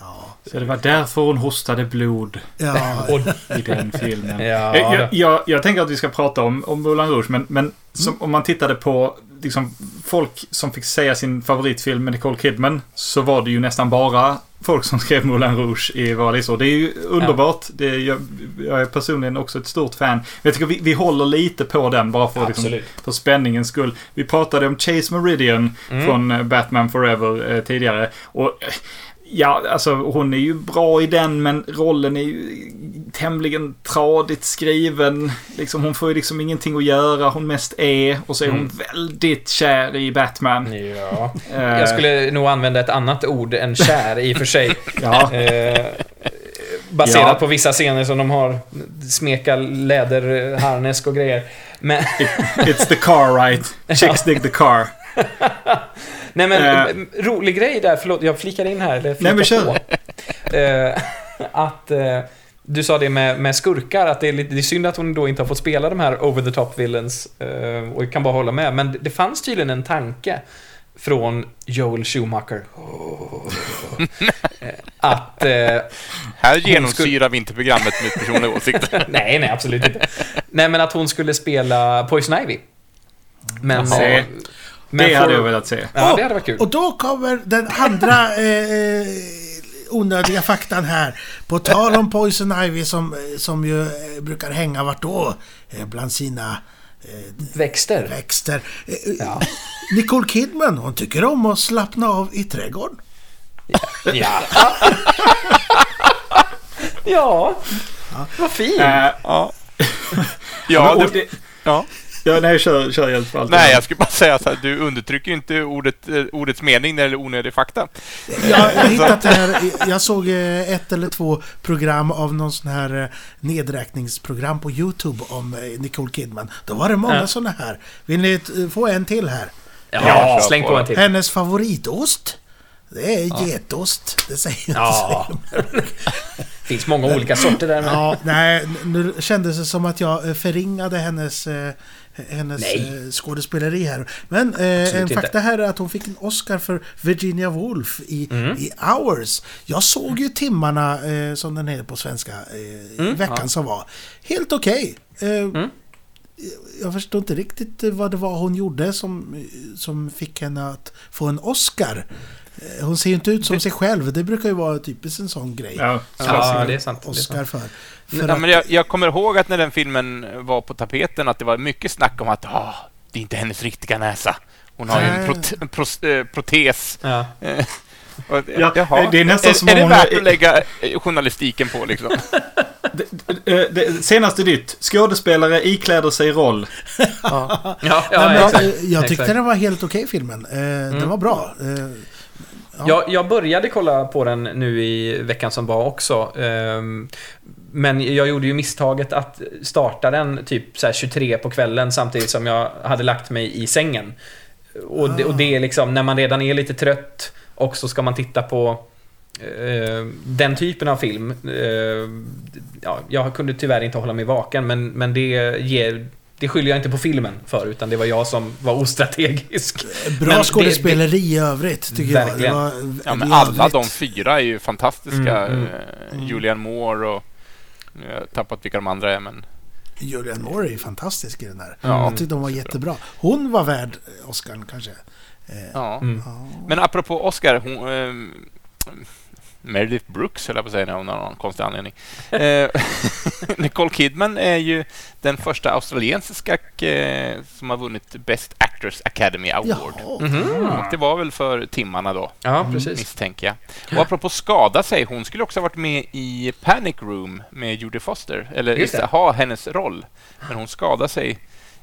Ja, Så det var därför hon hostade blod ja, i den filmen. Ja, jag, då. jag, jag, jag tänker att vi ska prata om, om Moulin Rouge, men, men som, Mm. om man tittade på liksom, folk som fick säga sin favoritfilm med Nicole Kidman, så var det ju nästan bara folk som skrev Moulin Rouge i våra listor. Det är ju underbart. Det är, jag, jag är personligen också ett stort fan. Men jag tycker vi, vi håller lite på den bara för, liksom, för spänningens skull. Vi pratade om Chase Meridian Mm. från eh, Batman Forever eh, tidigare. Och eh, Ja, alltså hon är ju bra i den men rollen är ju tämligen tradigt skriven. Liksom, hon får ju liksom ingenting att göra, hon mest är. Och så är hon Mm. väldigt kär i Batman. Ja. Eh, Jag skulle nog använda ett annat ord än kär i och för sig. Ja, Eh, baserat Ja. på vissa scener som de har smeka läderharnesk och grejer. Men, it's the car right. Chicks dig the car. nej men, Eh. rolig grej där, förlåt, jag flikar in här, eller Nej, men kör. Eh, att eh, du sa det med, med skurkar, att det är, lite, det är synd att hon då inte har fått spela de här over the top villains. Eh, och jag kan bara hålla med, men det, fanns tydligen en tanke från Joel Schumacher. Eh, att... Eh, Här genomsyrar vi inte programmet med personliga åsikter. nej, nej, absolut inte. Nej, men att hon skulle spela Poison Ivy. Men... Jaha. Eh, men Det för- hade jag velat se. Ja, det hade varit kul. Och då kommer den andra eh, onödiga faktan här. På tal om Poison Ivy som, eh, som ju eh, brukar hänga vart då? Eh, bland sina eh, Växter. växter. Eh, Ja. Nicole Kidman, hon tycker om att slappna av i trädgården. Ja. ja. Vad fint. Eh, Ja, ja, och det, det, ja. Ja, nej, kör, kör hjälp för allt. Nej, jag skulle bara säga så här, du undertrycker inte ordet, eh, ordets mening när det gäller onödig fakta. Jag har hittat det här. Jag såg eh, ett eller två program av någon sån här eh, nedräkningsprogram på YouTube om Nicole Kidman. Då var det många Ja. såna här. Vill ni få en till här? Ja, Ja, släng på en till. Hennes favoritost? Det är getost. Det säger Ja. säger- finns många olika sorter där. Men... ja. Nej, nu kändes det som att jag förringade hennes, eh, hennes Nej. eh, skådespeleri här. Men eh, en inte. fakta här är att hon fick en Oscar för Virginia Woolf i, Mm. i Hours. Jag såg ju timmarna, eh, som den heter på svenska, eh, Mm, veckan som var. Helt okej. Eh, Mm. Jag förstår inte riktigt eh, vad det var hon gjorde som, som fick henne att få en Oscar. Eh, Hon ser ju inte ut som sig själv. Det brukar ju vara typiskt en sån grej. Ja, Ja, det är sant. Det är Oscar sant. för. för Ja, men jag, jag kommer ihåg att när den filmen var på tapeten att det var mycket snack om att ah, det är inte hennes riktiga näsa. Hon har ju en pros, eh, protes. Ja. Eh, och, Ja, jaha. det är nästan är, som är det värt är- att lägga journalistiken på liksom? det, det, senaste nytt. Skådespelare ikläder sig roll. Ja, ja, Nej, men, exakt. jag tyckte Exakt. den var helt okej filmen. Eh, Den var bra. Eh, jag, jag började kolla på den nu i veckan som var också. Ehm, men jag gjorde ju misstaget att starta den typ så här 23 på kvällen samtidigt som jag hade lagt mig i sängen. Och det, och det är liksom när man redan är lite trött och så ska man titta på Uh, den typen av film. Uh, ja, jag kunde tyvärr inte hålla mig vaken men, men det ger det skyller jag inte på filmen för, utan det var jag som var ostrategisk. Bra Men det- skådespeleri i övrigt, tycker jag. Verkligen. Det var, Ja, men alla övrigt- de fyra är ju fantastiska. Mm, Eh, Julianne Moore och... Nu har jag tappat vilka de andra är, men... Julianne Moore är ju fantastisk i den där. Ja. Jag tyckte hon var jättebra. Hon var värd Oscar kanske. Eh, Ja. Mm. ja. Men apropå Oscar, hon... ehm, Meredith Brooks höll jag på att säga, har någon konstig anledning. Eh, Nicole Kidman är ju den första australiensiska eh, som har vunnit Best Actors Academy Award. Mhm. Och det var väl för timmarna då, Ja, precis. misstänker jag. Och apropå skada sig, hon skulle också ha varit med i Panic Room med Jodie Foster. Eller ha hennes roll. Men hon skadade sig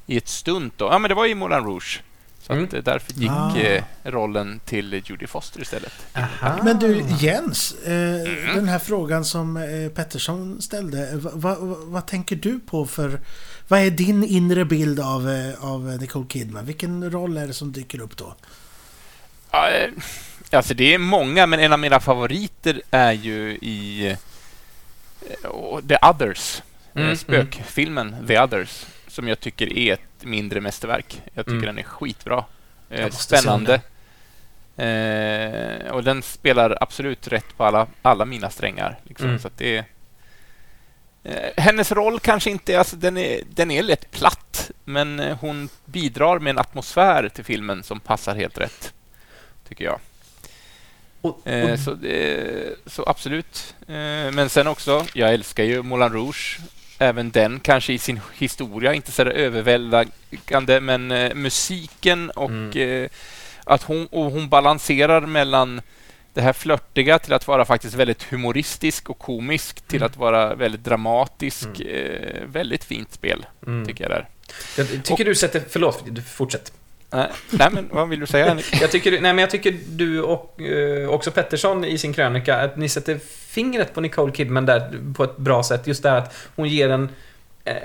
i ett stunt då. Ja, men det var i Moulin Rouge. Så Mm. att, eh, därför gick Ah. eh, rollen till Jodie Foster istället. Aha. Men du, Jens. Eh, Mm. Den här frågan som eh, Pettersson ställde. Va, va, va, vad tänker du på för... Vad är din inre bild av, eh, av Nicole Kidman? Vilken roll är det som dyker upp då? Ja, eh, alltså det är många, men en av mina favoriter är ju i eh, The Others. Mm, eh, spökfilmen The Others. Som jag tycker är ett mindre mästerverk. Jag tycker Mm. den är skitbra. Eh, spännande. Eh, och den spelar absolut rätt på alla, alla mina strängar. Liksom. Mm. Så det är, eh, hennes roll kanske inte... Alltså den, är, den är lätt platt, men hon bidrar med en atmosfär till filmen som passar helt rätt. Tycker jag. Och, och, så, det- så absolut. Men sen också, jag älskar ju Moulin Rouge. Även den kanske i sin historia inte så överväldigande, men eh, musiken och Mm. eh, att hon, och hon balanserar mellan det här flörtiga till att vara faktiskt väldigt humoristisk och komisk till Mm. att vara väldigt dramatisk. Eh, väldigt fint spel, mm. tycker jag där. Jag tycker du sätter... Förlåt, du fortsätt. Nej, nej men vad vill du säga? Henrik? Jag tycker, nej, men jag tycker du och eh, också Pettersson i sin krönika, att ni sätter fingret på Nicole Kidman där på ett bra sätt. Just det här att hon ger en, eh,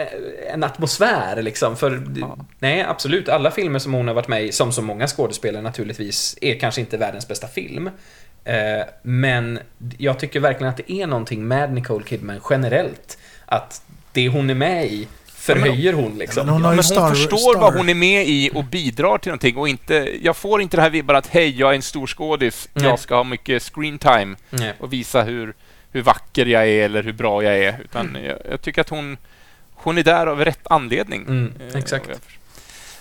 en atmosfär liksom. För, Ja. nej, absolut, alla filmer som hon har varit med i, som så många skådespelare naturligtvis, är kanske inte världens bästa film. Eh, men jag tycker verkligen att det är någonting med Nicole Kidman generellt. Att det hon är med i förhöjer hon liksom. men hon Ja, har ju men Star- hon förstår Star- vad hon är med i och bidrar till någonting och inte... Jag får inte det här vibban att hej, jag är en stor skådis, Nej. jag ska ha mycket screen time Nej. och visa hur, hur vacker jag är eller hur bra jag är. Utan Mm. jag, jag tycker att hon, hon är där av rätt anledning. Mm, Eh, exakt.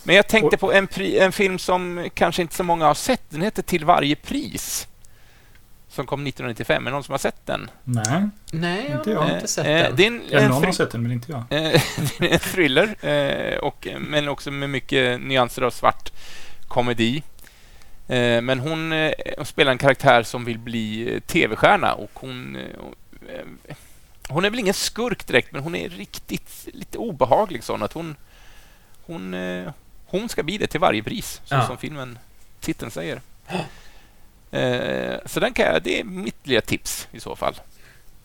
Men jag tänkte på en, pri, en film som kanske inte så många har sett. Den heter Till varje pris. Som kom 1995. Är det någon som har sett den? Nej, Nej, Inte jag har inte sett Eh, den. Det är en, ja, någon har sett den men inte jag. Eh, det är en thriller, eh, och, men också med mycket nyanser av svart komedi. Eh, men hon, eh, hon spelar en karaktär som vill bli eh, tv-stjärna och hon... Eh, eh, hon är väl ingen skurk direkt, men hon är riktigt lite obehaglig sån att hon... Hon, eh, hon ska bli det till varje pris, så Ja. som filmen, titeln säger. Eh, så den kan jag, det är mitt lilla tips i så fall.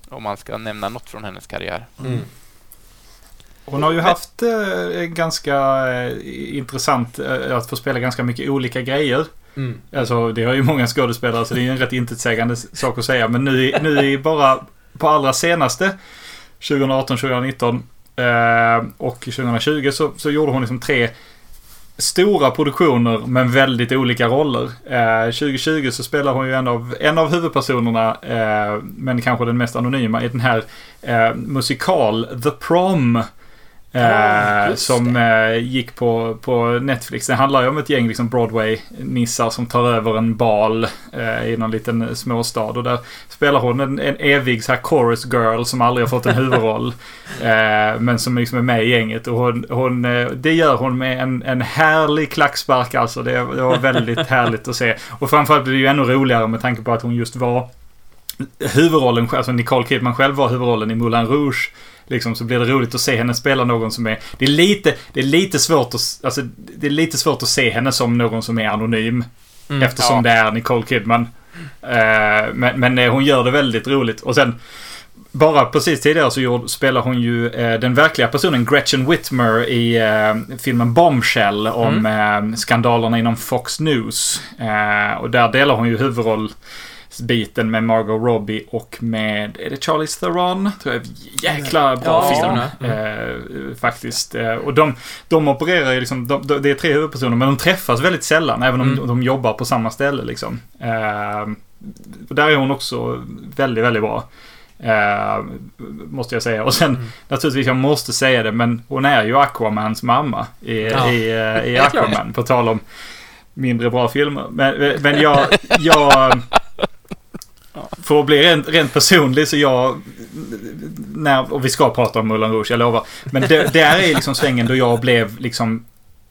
Om man ska nämna något från hennes karriär. Mm. Hon har ju haft eh, ganska eh, intressant eh, att få spela ganska mycket olika grejer. Mm. Alltså det har ju många skådespelare så det är en rätt intetsägande sak att säga. Men nu, nu i bara på allra senaste 2018, 2019 eh, och 2020 så, så gjorde hon liksom tre stora produktioner men väldigt olika roller. Eh, 2020 så spelar hon ju en av, en av huvudpersonerna eh, men kanske den mest anonyma i den här eh, musikal The Prom. Just som eh, gick på, på Netflix. Det handlar ju om ett gäng liksom Broadway-nissar som tar över en bal eh, i någon liten småstad. Och där spelar hon en, en evig så här chorus girl som aldrig har fått en huvudroll. men som liksom är med i gänget. Och hon, hon, det gör hon med en, en härlig klackspark alltså. Det, det var väldigt härligt att se. Och framförallt blir det ju ännu roligare med tanke på att hon just var huvudrollen, alltså Nicole Kidman själv var huvudrollen i Moulin Rouge. Liksom så blir det roligt att se henne spela någon som är... Det är lite, det är lite svårt att... Alltså, det är lite svårt att se henne som någon som är anonym. Mm. Eftersom Ja. det är Nicole Kidman. Eh, men, men eh, hon gör det väldigt roligt. Och sen... Bara precis tidigare så gjorde, spelar hon ju eh, den verkliga personen Gretchen Whitmer i eh, filmen Bombshell om eh, skandalerna inom Fox News. Eh, och där delar hon ju huvudroll biten med Margot Robbie och med, är det Charlize Theron? Tror jag. Jäkla bra Ja, film. stämmer. Eh, faktiskt. Eh, och de, de opererar ju liksom, de, de, det är tre huvudpersoner men de träffas väldigt sällan även om Mm. de jobbar på samma ställe liksom. Eh, där är hon också väldigt, väldigt bra. Eh, måste jag säga. Och sen Mm. naturligtvis, jag måste säga det, men hon är ju Aquamans mamma i, Ja. i, eh, i. Aquaman. På tal om mindre bra filmer. Men, men jag... jag för att bli rent, rent personlig så jag... När, och vi ska prata om Moulin Rouge, jag lovar. Men det, det är liksom svängen då jag blev liksom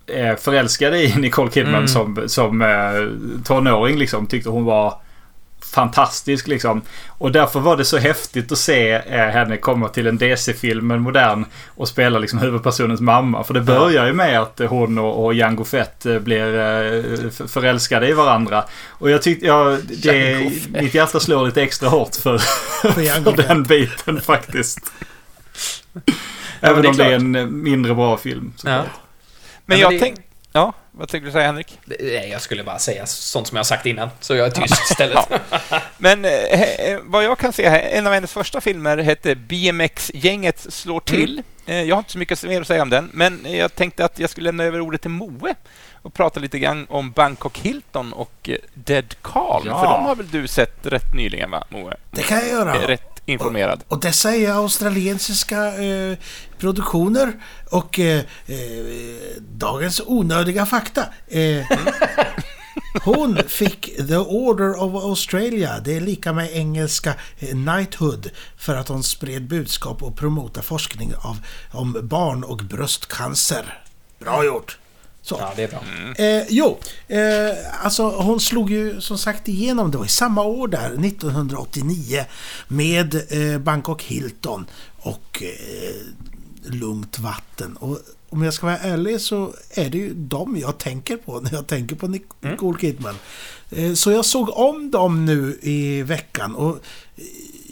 eh, förälskad i Nicole Kidman Mm. som, som eh, tonåring liksom. Tyckte hon var fantastisk liksom. Och därför var det så häftigt att se eh, henne komma till en DC-film, en modern, och spela liksom huvudpersonens mamma. För det börjar ju med att hon och, och Jango Fett eh, blir eh, förälskade i varandra. Och jag tyckte, ja, det, mitt hjärta slår lite extra hårt för, För för den biten faktiskt. Även det är om det är en eh, mindre bra film. Ja. Men Ja, jag men det- tänk... Ja, vad tänkte du säga Henrik? Nej, jag skulle bara säga sånt som jag har sagt innan, så jag är tyst istället. Men eh, eh, vad jag kan se här, en av hennes första filmer hette BMX-gänget slår till. Eh, jag har inte så mycket mer att säga om den, men jag tänkte att jag skulle lämna över ordet till Moe och prata lite grann om Bangkok Hilton och eh, Dead Calm. Ja. För de har väl du sett rätt nyligen, va, Moe? Det kan jag göra. Rätt informerad. Och dessa är australiensiska eh, produktioner och eh, eh, dagens onödiga fakta. Eh, hon fick The Order of Australia, det är lika med engelska eh, Knighthood, för att hon spred budskap och promota forskning av, om barn och bröstcancer. Bra gjort! Så. Ja, det är bra. Eh, jo, eh, alltså hon slog ju som sagt igenom, det var i samma år där, 1989, med eh, Bangkok Hilton och eh, Lugnt vatten. Och om jag ska vara ärlig så är det ju dem jag tänker på när jag tänker på Nic- Nicole Kidman. Eh, så jag såg om dem nu i veckan och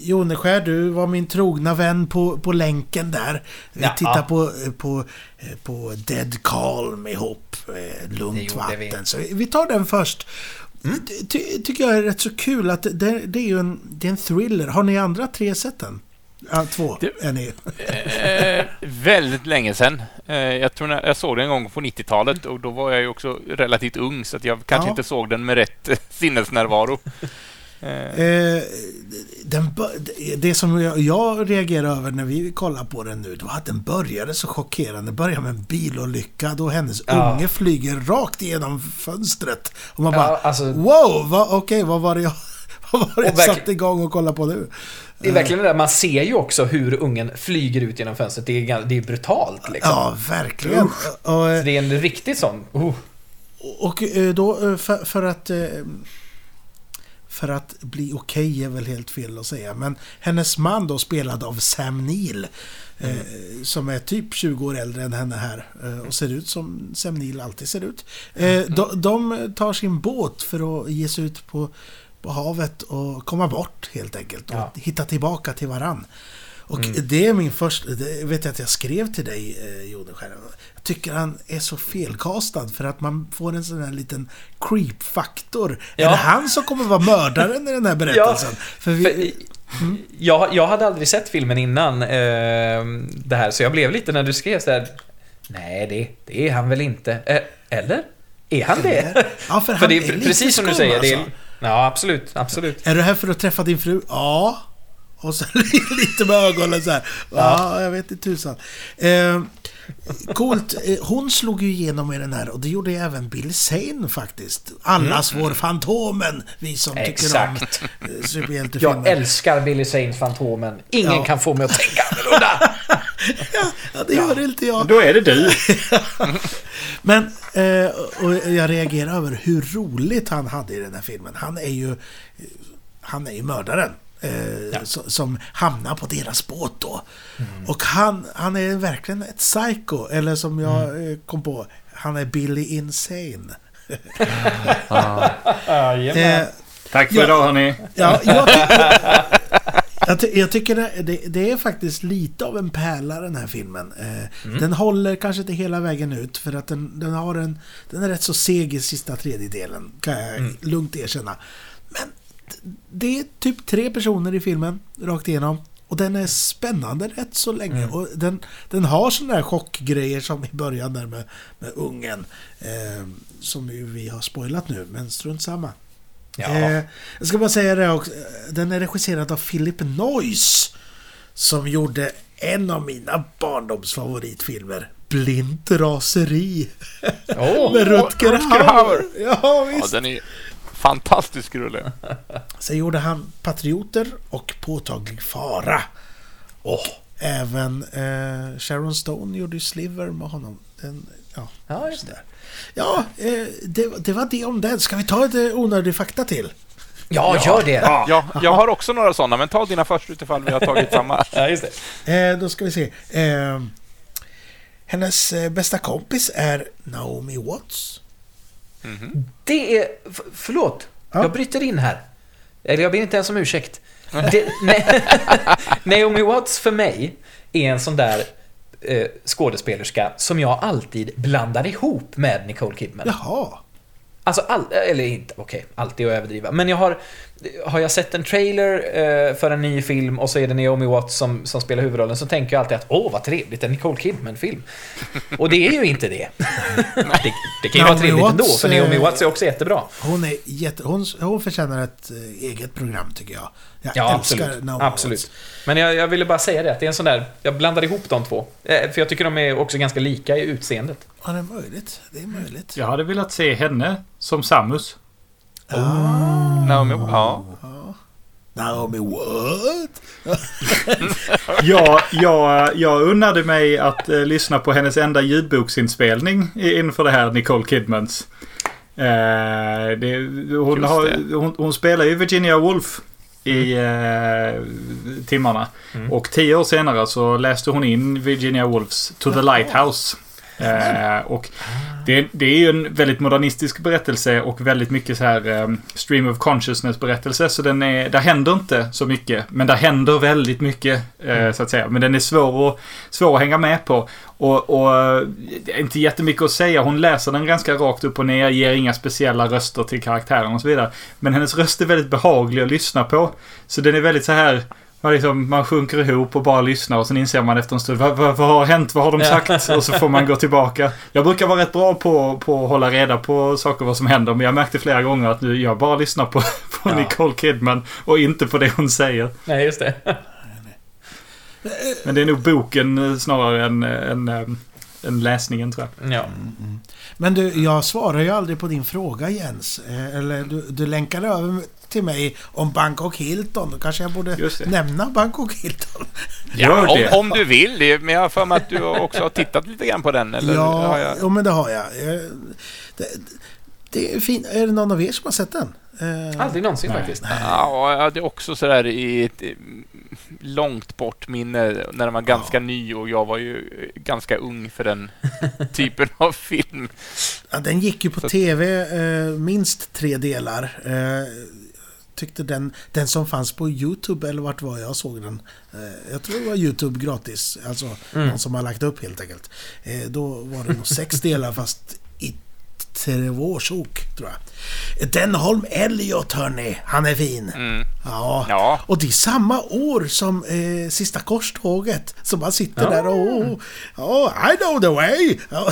Joneskär, du var min trogna vän på, på länken där. Vi Ja. tittade på, på, eh, på Dead Calm ihop, eh, Lugnt gjorde vi. vatten. Så vi tar den först. Ty, ty, tycker jag är rätt så kul att det, det är ju en, det är en thriller. Har ni andra tre sett den? Ja, två Det- är ni. Eh, väldigt länge sedan. Eh, jag tror när, jag såg den en gång på 90-talet och då var jag ju också relativt ung så att jag kanske Ja. inte såg den med rätt sinnesnärvaro. Eh, den, det som jag, jag reagerar över när vi kollar på den nu, det var att den började så chockerande. Började med en bilolycka då hennes Ja. unge flyger rakt igenom fönstret. Och man Ja, bara, alltså- wow, va, okej, vad var det jag, vad var det jag satte igång och kollade på nu? Det är verkligen det där, man ser ju också hur ungen flyger ut genom fönstret. Det är, det är brutalt liksom. Ja, verkligen. Och, Så det är en riktigt sån... Oh. och eh, då eh, för, för att... eh, För att bli okej är väl helt fel att säga. Men hennes man då spelad av Sam Neill. Eh, som är typ 20 år äldre än henne här. Eh, och ser ut som Sam Neill alltid ser ut. Eh, de, de tar sin båt för att ge sig ut på, på havet och komma bort helt enkelt. Och Ja. hitta tillbaka till varann. Och det är min första... Det vet jag att jag skrev till dig, eh, Joneskär. Jag tycker han är så felkastad för att man får en sån här liten creep-faktor. Är Ja. det han som kommer vara mördaren i den här berättelsen? för vi, För, jag, jag hade aldrig sett filmen innan eh, det här, så jag blev lite när du skrev så här. Nej, det, det är han väl inte. Eh, eller? Är han det? Ja, för för han det är är precis som du säger. Det är, alltså. ja, absolut. Absolut. Är du här för att träffa din fru? Ja. Och så lite med ögonen så här. Ja, jag vet inte tusan. Eh, coolt. Eh, Hon slog ju igenom i den här och det gjorde ju även Bill Zane faktiskt. Allas vår Fantomen. Vi som tycker Exakt. om eh, superhjältefilmer. Jag älskar Billy Zanes Fantomen. Ingen Ja. kan få mig att tänka annorlunda. Ja, det gör inte jag. Då är det du. Men, eh, och jag reagerar över hur roligt han hade i den här filmen. Han är ju, han är ju mördaren. Eh, so- Som hamnar på deras båt då. Och han, han är verkligen ett psycho. Eller som jag eh, kom på, han är Billy Insane. Eh, Tack för Ja. idag hörni. Ja, jag, jag, ty- jag tycker det, det, det är faktiskt lite av en pärla den här filmen. Eh, Den håller kanske inte hela vägen ut för att den, den har en... Den är rätt så seg i sista tredjedelen, kan jag lugnt erkänna. Men det är typ tre personer i filmen, rakt igenom. Och den är spännande rätt så länge. Mm. Och den, den har sådana där chockgrejer som i början där med, med ungen. Eh, som ju vi har spoilat nu, men strunt samma. Ja. Eh, jag ska bara säga det också. Den är regisserad av Philip Noyce. Som gjorde en av mina barndomsfavoritfilmer. Blint raseri. Åh, med Rutger Rutger Hauer. Hauer. Ja, Ja, visst. den är fantastisk rulle. Sen gjorde han Patrioter och Påtaglig fara. Och även eh, Sharon Stone gjorde ju Sliver med honom. Den, ja, Ja, just det. Ja, eh, det, det var det om den. Ska vi ta ett eh, onödig fakta till? Ja, gör det! Ja, jag har också några sådana, men ta dina först utifall vi har tagit samma. Ja, just det. Eh, då ska vi se. Eh, hennes eh, bästa kompis är Naomi Watts. Det är... Förlåt. Ja. Jag bryter in här. Eller jag ber inte ens om ursäkt. Det, Naomi Watts för mig är en sån där eh, skådespelerska som jag alltid blandar ihop med Nicole Kidman. Jaha. Alltså, all, eller inte, okej, alltid att överdriva. Men jag har, har jag sett en trailer eh, för en ny film och så är det Naomi Watts som, som spelar huvudrollen så tänker jag alltid att åh vad trevligt, en Nicole Kidman-film. Och det är ju inte det. det, det kan ju vara trevligt ändå, Watts, för Naomi eh, Watts är också jättebra. Hon, är jätte, hon, hon förtjänar ett eh, eget program tycker jag. Jag Ja, älskar absolut. Naomi absolut. Watts. Men jag, jag ville bara säga det, att det är en sån där... Jag blandar ihop de två. För jag tycker de är också ganska lika i utseendet. Ja, det är möjligt. Det är möjligt. Jag hade velat se henne som Samus. Naomi, ja. Naomi what? Ja, jag, jag unnade mig att eh, lyssna på hennes enda ljudboksinspelning i- inför det här Nicole Kidmans. Eh, det, hon, har, det. hon, hon spelar ju Virginia Woolf i eh, timmarna. Mm. Och tio år senare så läste hon in Virginia Woolfs To the Lighthouse. Eh, och det, det är ju en väldigt modernistisk berättelse och väldigt mycket så här eh, stream of consciousness berättelse. Så den är, där händer inte så mycket. Men där händer väldigt mycket eh, så att säga. Men den är svår att, svår att hänga med på. Och, och det är inte jättemycket att säga. Hon läser den ganska rakt upp och ner, ger inga speciella röster till karaktären och så vidare. Men hennes röst är väldigt behaglig att lyssna på. Så den är väldigt så här man, liksom, man sjunker ihop och bara lyssnar och sen inser man efter en stund vad, vad, vad har hänt? Vad har de sagt? Och så får man gå tillbaka. Jag brukar vara rätt bra på, på att hålla reda på saker vad som händer. Men jag märkte flera gånger att nu jag bara lyssnar på, på Ja. Nicole Kidman och inte på det hon säger. Nej, just det. Men det är nog boken eh, snarare än, än, än, än läsningen tror jag. Ja. Men du, jag svarar ju aldrig på din fråga Jens. Eh, Eller du, du länkade över till mig om Bangkok Hilton. Då kanske jag borde nämna Bangkok Hilton. Gör Ja, det. om, om du vill. Det, men jag har för mig att du också har tittat lite grann på den. Eller ja, har jag... jo, men det har jag. Eh, Det, det är fint. Är det någon av er som har sett den? Eh, Aldrig någonsin Nej. faktiskt. Ja, jag hade också sådär i ett eh, långt bort minne när den var ganska ny och jag var ju ganska ung för den typen av film. Ja, den gick ju på Så- tv minst tre delar. Tyckte den, den som fanns på YouTube, eller vart var jag såg den? Eh, jag tror det var YouTube gratis. Alltså Mm. någon som har lagt upp helt enkelt. Eh, då var det nog sex delar fast i två sjok, tror jag. Denholm Elliot, hörni. Han är fin. Mm. Ja. Ja. Och det är samma år som eh, Sista korståget. Så man sitter Ja. där och... Ja, I know the way! Ja.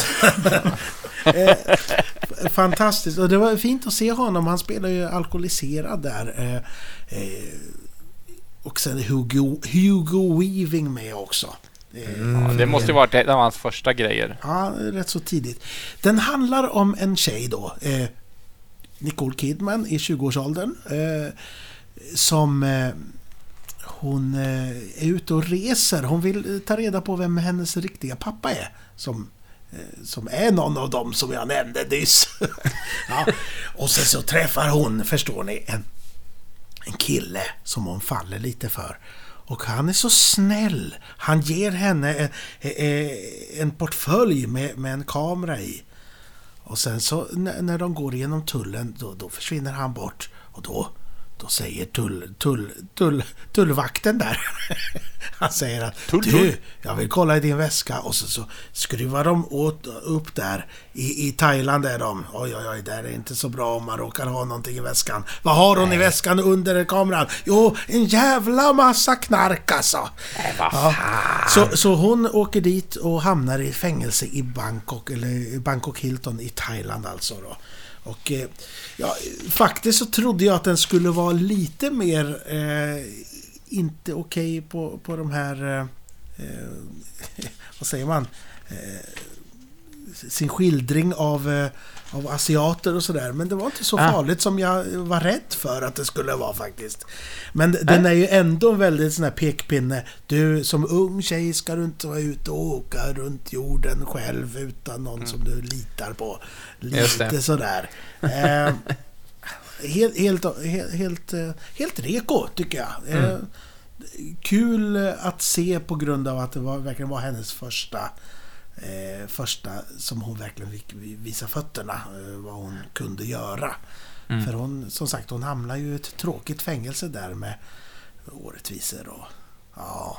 eh, fantastiskt. Och det var fint att se honom. Han spelar ju alkoholiserad där. Eh, eh, och sen Hugo, Hugo Weaving med också. Ja, det måste ju varit en av hans första grejer. Ja, rätt så tidigt. Den handlar om en tjej då. Eh, Nicole Kidman i 20-årsåldern. Eh, som... Eh, hon eh, är ute och reser. Hon vill eh, ta reda på vem hennes riktiga pappa är. Som, eh, som är någon av dem som jag nämnde nyss. ja. Och sen så träffar hon, förstår ni, en, en kille som hon faller lite för. Och han är så snäll. Han ger henne en, en, portfölj med, med en kamera i. Och sen så när, när de går igenom tullen då, då försvinner han bort. Och då, då säger tull, tull, tull, tullvakten där. Han säger att Tull, du, tull." jag vill kolla i din väska. Och så, så skruvar de åt, upp där. I, I Thailand är de. Oj, oj, oj, där är inte så bra om man råkar ha någonting i väskan. Vad har hon i väskan under kameran? Jo, en jävla massa knark alltså. Ja. Så, så hon åker dit och hamnar i fängelse i Bangkok, eller Bangkok Hilton i Thailand alltså då. Och eh, ja, faktiskt så trodde jag att den skulle vara lite mer eh, inte okej på, på de här... Eh, eh vad säger man? Eh, sin skildring av, eh, av asiater och sådär. Men det var inte så Ah. farligt som jag var rädd för att det skulle vara faktiskt. Men den är ju ändå väldigt sån här pekpinne. Du som ung tjej ska du inte vara ute och åka runt jorden själv utan någon som du litar på. Lite sådär. Eh, helt, helt, helt, helt, eh, helt reko tycker jag. Eh, kul eh, att se på grund av att det var, verkligen var hennes första eh, första som hon verkligen fick visa fötterna. Eh, vad hon kunde göra. För hon, som sagt, hon hamnar ju i ett tråkigt fängelse där med orättvisor och... Ja,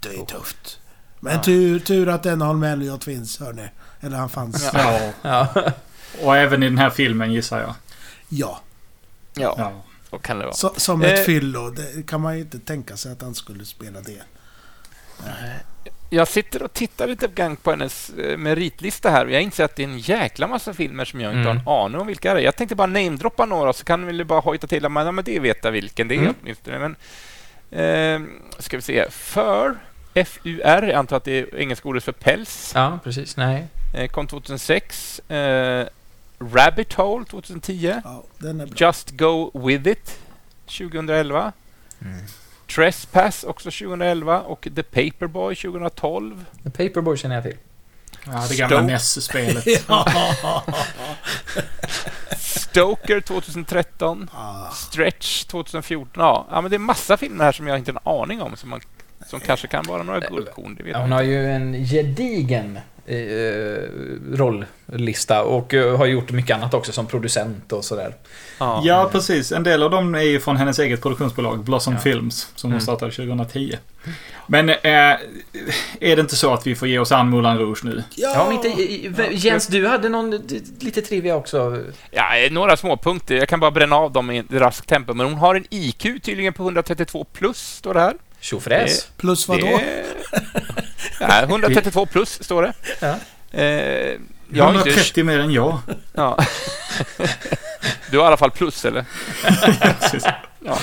det är tufft. Men tur, tur att Enholm Elliot finns, hörni. Eller han fanns. Ja. Ja. Ja. Och även i den här filmen gissar jag. Ja, Ja. så kan det vara. Så, som ett Eh. fyllo. Det kan man ju inte tänka sig att han skulle spela det. Jag sitter och tittar lite grann på hennes eh, meritlista här och jag inser att det är en jäkla massa filmer som jag inte Mm. har en aning om vilka det är. Jag tänkte bara namedroppa några så kan vi bara hojta till att man, ja, men det vet jag vilken det är Mm. åtminstone. Men, eh, ska vi se. För FUR, jag antar att det är engelska ordet för päls, ja, precis. Nej. eh, kom 2006. Eh, Rabbit Hole 2010. Ja, den är bra. Just Go With It 2011. Mm. Trespass också 2011 och The Paperboy 2012. The Paperboy känner jag till. Ja, det gamla. NES-spelet. Stoker 2013. Ah, Stretch 2014. Ja, ja, men det är massa filmer här som jag inte har en aning om som, man, som kanske kan vara några guldkorn. Det vet Ja, jag hon har ju en gedigen eh, rolllista och eh, har gjort mycket annat också som producent och sådär. Ja. Ja, precis. En del av dem är ju från hennes eget produktionsbolag, Blossom Ja. Films, som hon Mm. startade 2010. Men eh, är det inte så att vi får ge oss an Moulin Rouge nu? Ja, om inte... Jens, du hade någon eh, lite trivia också. Ja, eh, några små punkter. Jag kan bara bränna av dem i raskt tempo. Men hon har en IQ tydligen på 132 plus, står det här. Tjofräs. plus vad då? Det- Ja, 132 plus, står det. Ja. Eh, jag har inte... 130 mer än jag. Ja. Du har i alla fall plus, eller? Ja.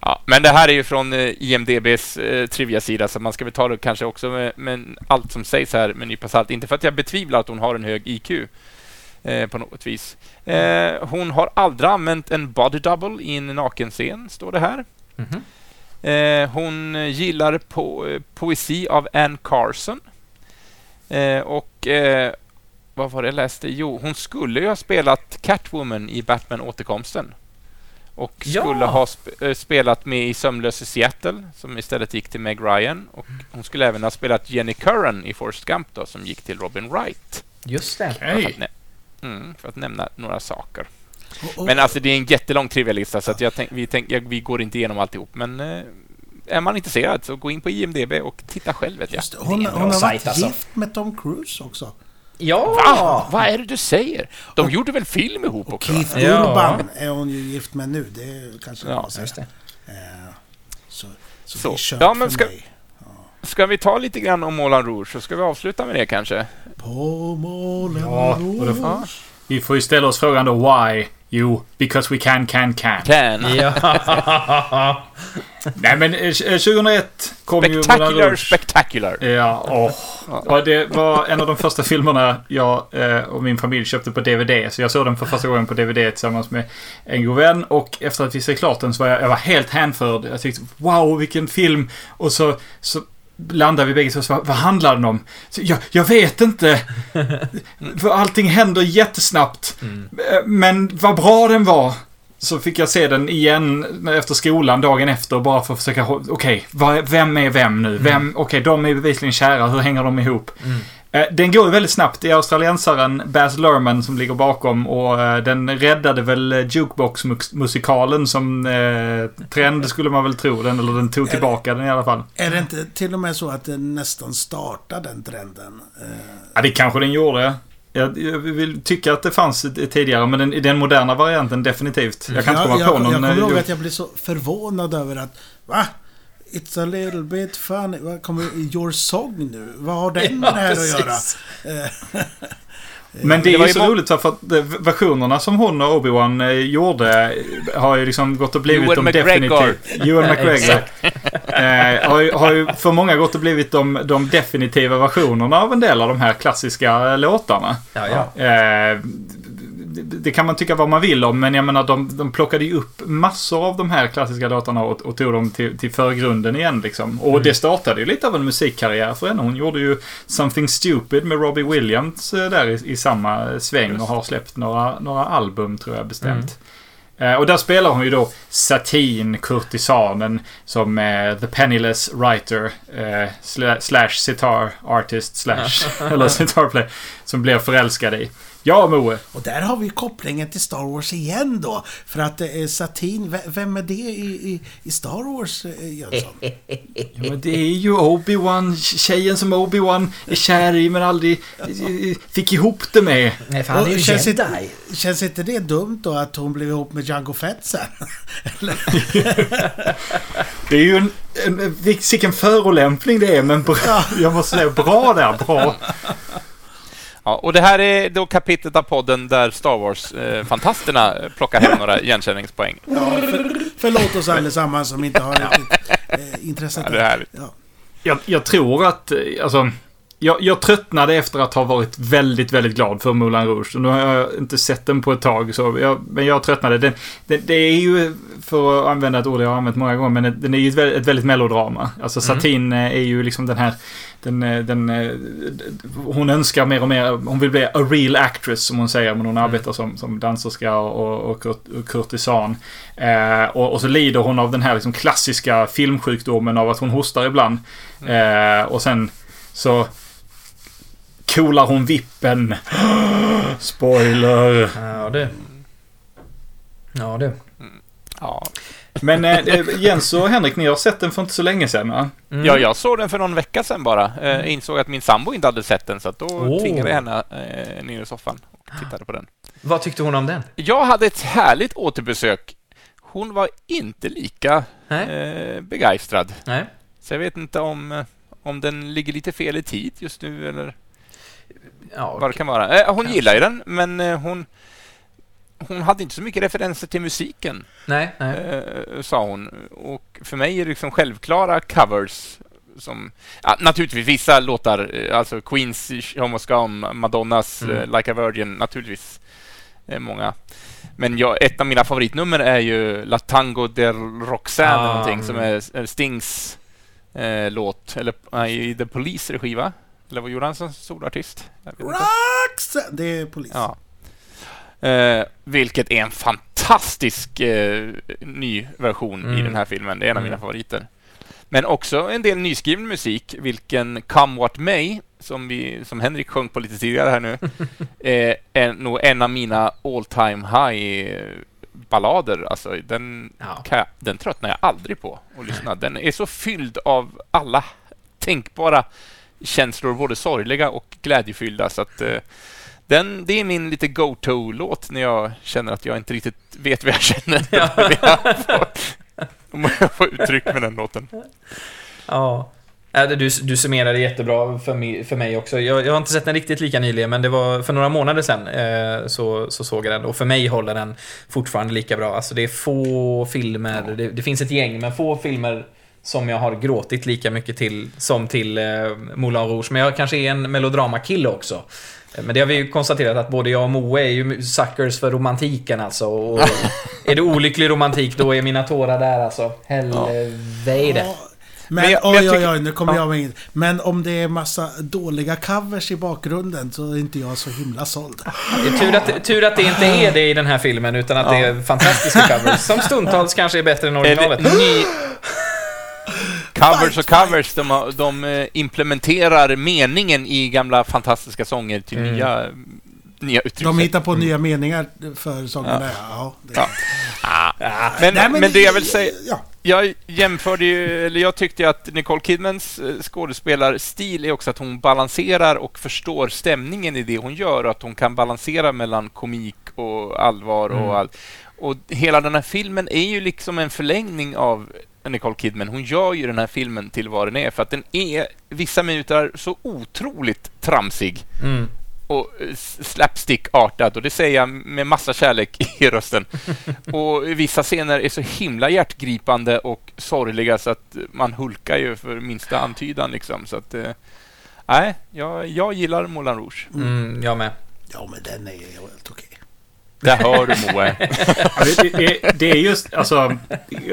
Ja, men det här är ju från eh, IMDBs eh, trivia-sida, så man ska väl ta det kanske också med, med allt som sägs här med en nypa salt. Inte för att jag betvivlar att hon har en hög IQ eh, på något vis. Eh, hon har aldrig använt en body double i en nakenscen, står det här. Mhm. Eh, hon gillar po eh, poesi av Anne Carson. Eh, och eh, vad var det jag läste? Jo, hon skulle ju ha spelat Catwoman i Batman återkomsten. Och Ja! skulle ha sp eh, spelat med i Sömnlös i Seattle, som istället gick till Meg Ryan. Och hon skulle även ha spelat Jenny Curran i Forrest Gump då, som gick till Robin Wright. Just det. För att, mm, för att nämna några saker. Och- och- Men alltså det är en jättelång trivia-lista så att jag tänk, vi, tänk, jag, vi går inte igenom alltihop. Men eh, är man intresserad så gå in på IMDB och titta själv vet jag. Just det, hon, hon har varit sajt, alltså. gift med Tom Cruise också. Ja! Va? Vad är det du säger? De gjorde väl film ihop Och också? Keith Ja. Urban är hon ju gift med nu. Det kanske Ja, jag ja, Just det. Eh, Så, så, Så. det är kört Ja, men för ska- mig. Ska vi ta lite grann om Moulin Rouge så ska vi avsluta med det kanske? På Moulin Ja, och Rouge. Ja. Vi får ju ställa oss frågan då why? Jo, because we can, can, can. Can. Ja. Nej men eh, 2001 kom ju Moulin Spectacular. Ja, åh. Ja, det var en av de första filmerna jag eh, och min familj köpte på DVD. Så jag såg den för första gången på DVD tillsammans med en god vän. Och efter att vi såg klart den så var jag, jag var helt hänförd. Jag tyckte wow, vilken film. Och så, så landade vi bägge så Vad, vad handlar den om? Så, jag, jag vet inte. för allting händer jättesnabbt. Mm. Eh, Men vad bra den var. Så fick jag se den igen efter skolan dagen efter bara för att försöka Okej, vad- vem är vem nu? Vem, Okej, de är bevisligen kära. Hur hänger de ihop? Mm. Eh, Den går ju väldigt snabbt. Det är australiensaren Baz Luhrmann som ligger bakom och eh, den räddade väl Jukebox-musikalen som eh, trend skulle man väl tro. Den, eller den tog tillbaka den i alla fall. Är det inte till och med så att det nästan startar den trenden? Eh, Ja, det kanske den gjorde. Jag, jag vill tycka att det fanns tidigare, men den, i den moderna varianten definitivt. Jag kan inte komma jag, på någon... jag kommer ihåg att jag blev så förvånad över att Va? It's a little bit funny. Vad kommer Your Song nu? Vad har den med det här att göra? Eh, Men det Det är var ju så må- roligt för att eh, versionerna som hon och Obi-Wan eh, gjorde eh, har ju liksom gått och blivit Ewan de McGregor. definitiva... Ewan McGregor. eh, har, ju, har ju för många gått och blivit de, de definitiva versionerna av en del av de här klassiska eh, låtarna. Ja, ja. Eh, det, kan man tycka vad man vill om, men jag menar de, de plockade ju upp massor av de här klassiska låtarna och, och tog dem till, till förgrunden igen liksom. Och det startade ju lite av en musikkarriär för henne. Hon gjorde ju Something Stupid med Robbie Williams eh, där i, i samma sväng och har släppt några, några album tror jag bestämt. Eh, och där spelar hon ju då Satin, kurtisanen, som eh, The Penniless Writer eh, sla, slash sitar artist slash, eller sitar player, som blir förälskad i. Ja, Moe. och där har vi kopplingen till Star Wars igen då. För att är Satin, vem är det i, i, i Star Wars, eh, Jönsson? Ja, men det är ju Obi-Wan, tjejen som Obi-Wan är kär i men aldrig eh, fick ihop det med. Nej, för han är ju Och känns, inte, känns inte det dumt då att hon blev ihop med Django Fett sen? Det är ju en, en, vilken förolämpning det är, men bra, jag måste säga bra där, bra. Ja, och det här är då kapitlet av podden där Star Wars-fantasterna eh, plockar hem några igenkänningspoäng. Ja, för, förlåt oss allesammans som inte har riktigt eh, intresset. Ja, det är härligt. Ja. Jag, jag tror att, eh, alltså, jag, jag tröttnade efter att ha varit väldigt, väldigt glad för Moulin Rouge. Och Nu har jag inte sett den på ett tag, så jag, men jag tröttnade. Den, den, det är ju, för att använda ett ord jag har använt många gånger, men den är ju ett, väldigt- ett väldigt melodrama. Alltså Satin eh, är ju liksom den här, den, eh, den, eh, hon önskar mer och mer, hon vill bli a real actress som hon säger, men hon arbetar som, som danserska och, och, och kurtisan. Eh, och, och så lider hon av den här liksom klassiska filmsjukdomen av att hon hostar ibland. Eh, och sen så coolar hon vippen. Spoiler. Ja, det. Ja, det. Ja. Men eh, Jens och Henrik, ni har sett den för inte så länge sedan va? Mm. ja, jag såg den för någon vecka sedan bara. Eh, insåg att min sambo inte hade sett den, så att då Åh. tvingade jag henne eh, ner i soffan och tittade på den. Vad tyckte hon om den? Jag hade ett härligt återbesök. Hon var inte lika Nej. eh, begeistrad. Nej. Så jag vet inte om, eh, om den ligger lite fel i tid just nu eller Ja, vad det kan vara. Eh, hon Kanske. gillar ju den, men eh, hon, hon hade inte så mycket referenser till musiken, nej, nej. eh, sa hon. Och för mig är det liksom självklara covers som... Ja, naturligtvis vissa låtar, eh, alltså Queens Go On, Madonnas Mm. eh, Like a Virgin, naturligtvis eh, många. Men jag, ett av mina favoritnummer är ju La Tango del Roxanne, Ah, som mm. är Stings eh, låt, eller i The Police regi, va? Eller vad gjorde han som solartist? Roxanne! Det är polis. Ja. Eh, vilket är en fantastisk eh, ny version i Mm. den här filmen. Det är en av Mm. mina favoriter. Men också en del nyskriven musik, vilken Come What May, som, vi, som Henrik sjöng på lite tidigare här nu, eh, är nog en av mina all time high ballader. Alltså, den, Ja. kan jag, den tröttnar jag aldrig på att lyssna. Den är så fylld av alla tänkbara känslor, både sorgliga och glädjefyllda. Så att, eh, den, det är min lite go-to-låt när jag känner att jag inte riktigt vet vad jag känner. Om jag får uttryck med den låten. Ja. Ja, det- Du, du summerade jättebra för mig, för mig också. Jag, jag har inte sett den riktigt lika nyligen, men det var för några månader sedan eh, så, så såg jag den. Och för mig håller den fortfarande lika bra. Alltså det är få filmer, det, det finns ett gäng, men få filmer som jag har gråtit lika mycket till som till eh, Moulin Rouge. Men jag kanske är en melodramakille också. Eh, Men det har vi ju konstaterat att både jag och Moe är ju suckers för romantiken alltså. Och är det olycklig romantik, då är mina tårar där alltså. Helvete. Ja, Men, Men jag- men oj, jag oj, tycker- oj, nu kommer Ja. jag med in. Men om det är massa dåliga covers i bakgrunden så är inte jag så himla såld. Det är tur att, tur att det inte är det i den här filmen, utan att det är fantastiska covers. Som stundtals kanske är bättre än Är det originalet. ny... covers och covers, de, de eh, implementerar meningen i gamla fantastiska sånger till Mm. nya, nya uttryck. De hittar på nya meningar för sångerna. Ja. det- Ja. Men, Nej, men, det jag vill säga, Ja. jag jämförde ju, eller jag tyckte att Nicole Kidmans eh, skådespelarstil är också att hon balanserar och förstår stämningen i det hon gör och att hon kan balansera mellan komik och allvar Mm. och allt. Och hela den här filmen är ju liksom en förlängning av Nicole Kidman. Hon gör ju den här filmen till vad den är för att den är vissa minuter så otroligt tramsig Mm. och slapstick-artad och det säger jag med massa kärlek i rösten. och vissa scener är så himla hjärtgripande och sorgliga så att man hulkar ju för minsta antydan liksom. Så att, eh, nej, jag, jag gillar Moulin Rouge. Mm, jag med. ja, men den är ju helt okej. Där hör du Moe. Ja, det, det, det är just, alltså,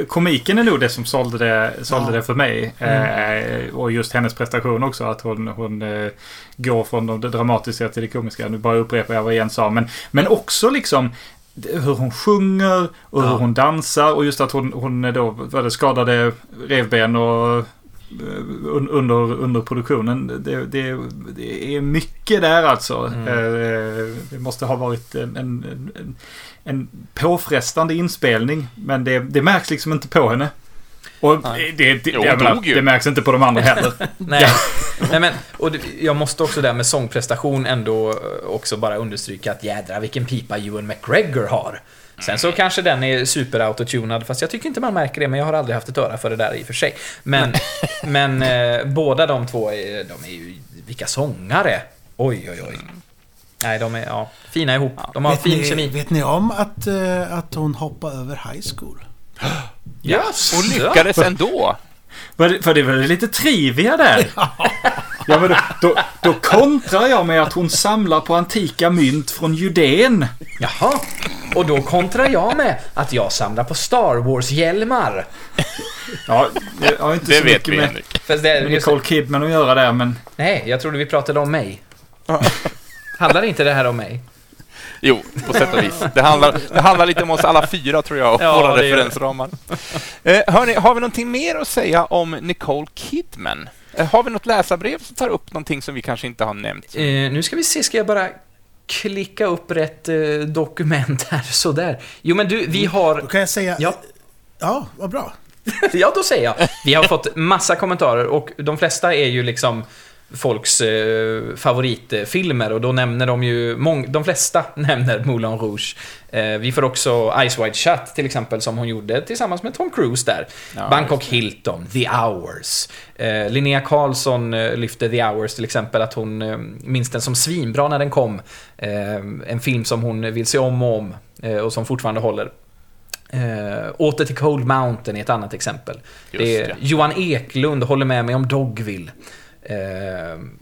komiken är nog det som sålde det, sålde Ja. det för mig. Eh, och just hennes prestation också, att hon, hon eh, går från det dramatiska till det komiska. Nu bara upprepar jag vad Jens sa. Men, men också liksom hur hon sjunger och hur Ja. hon dansar och just att hon, hon då var det skadade revben och under, under produktionen. Det, det, det är mycket där alltså. Mm. Eh, Det måste ha varit en, en, en, en påfrestande inspelning. Men det, det märks liksom inte på henne. Och Nej. det, det, Jo, menar, det märks inte på de andra heller. Nej. Nej men, och det, jag måste också där med sångprestation ändå eh, också bara understryka att jädra vilken pipa Ewan McGregor har. Sen så kanske den är super autotunad fast jag tycker inte man märker det, men jag har aldrig haft ett öra för det där i och för sig. Men, men eh, båda de två, är, de är ju, vilka sångare! Oj, oj, oj. Nej, de är ja, fina ihop. De har Vet fin ni, kemi. vet ni om att, eh, att hon hoppade över high school? Yes. Och lyckades ändå. För det, för det var lite trivia där. Ja, men då, då, då kontrar jag med att hon samlar på antika mynt från Judén. Jaha. Och då kontrar jag med att jag samlar på Star Wars-hjälmar. Ja, jag har inte Det så vet mycket vi, med Henrik. Fast det, med Nicole Kidman att göra där, men... Nej, jag trodde vi pratade om mig. Handlar inte det här om mig? Jo, på sätt och vis. Det handlar, det handlar lite om oss alla fyra, tror jag, och Ja, våra referensramar. Eh, hörni, har vi någonting mer att säga om Nicole Kidman? Eh, har vi något läsarbrev som tar upp någonting som vi kanske inte har nämnt? Eh, nu ska vi se, ska jag bara klicka upp rätt eh, dokument här, sådär. Jo men du, vi Då har... kan jag säga... Ja. Ja, vad bra. Ja, då säger jag. Vi har fått massa kommentarer och de flesta är ju liksom folks eh, favoritfilmer och då nämner de ju, mång, de flesta nämner Moulin Rouge. Eh, vi får också Ice Wide Shut till exempel som hon gjorde tillsammans med Tom Cruise där. Ja, Bangkok Hilton, The Hours. Eh, Linnea Karlsson eh, lyfte The Hours till exempel att hon eh, minns den som svinbra när den kom. Eh, en film som hon vill se om och om eh, och som fortfarande håller. Eh, åter till Cold Mountain är ett annat exempel. Just är, det. Johan Eklund håller med mig om Dogville. Ehm,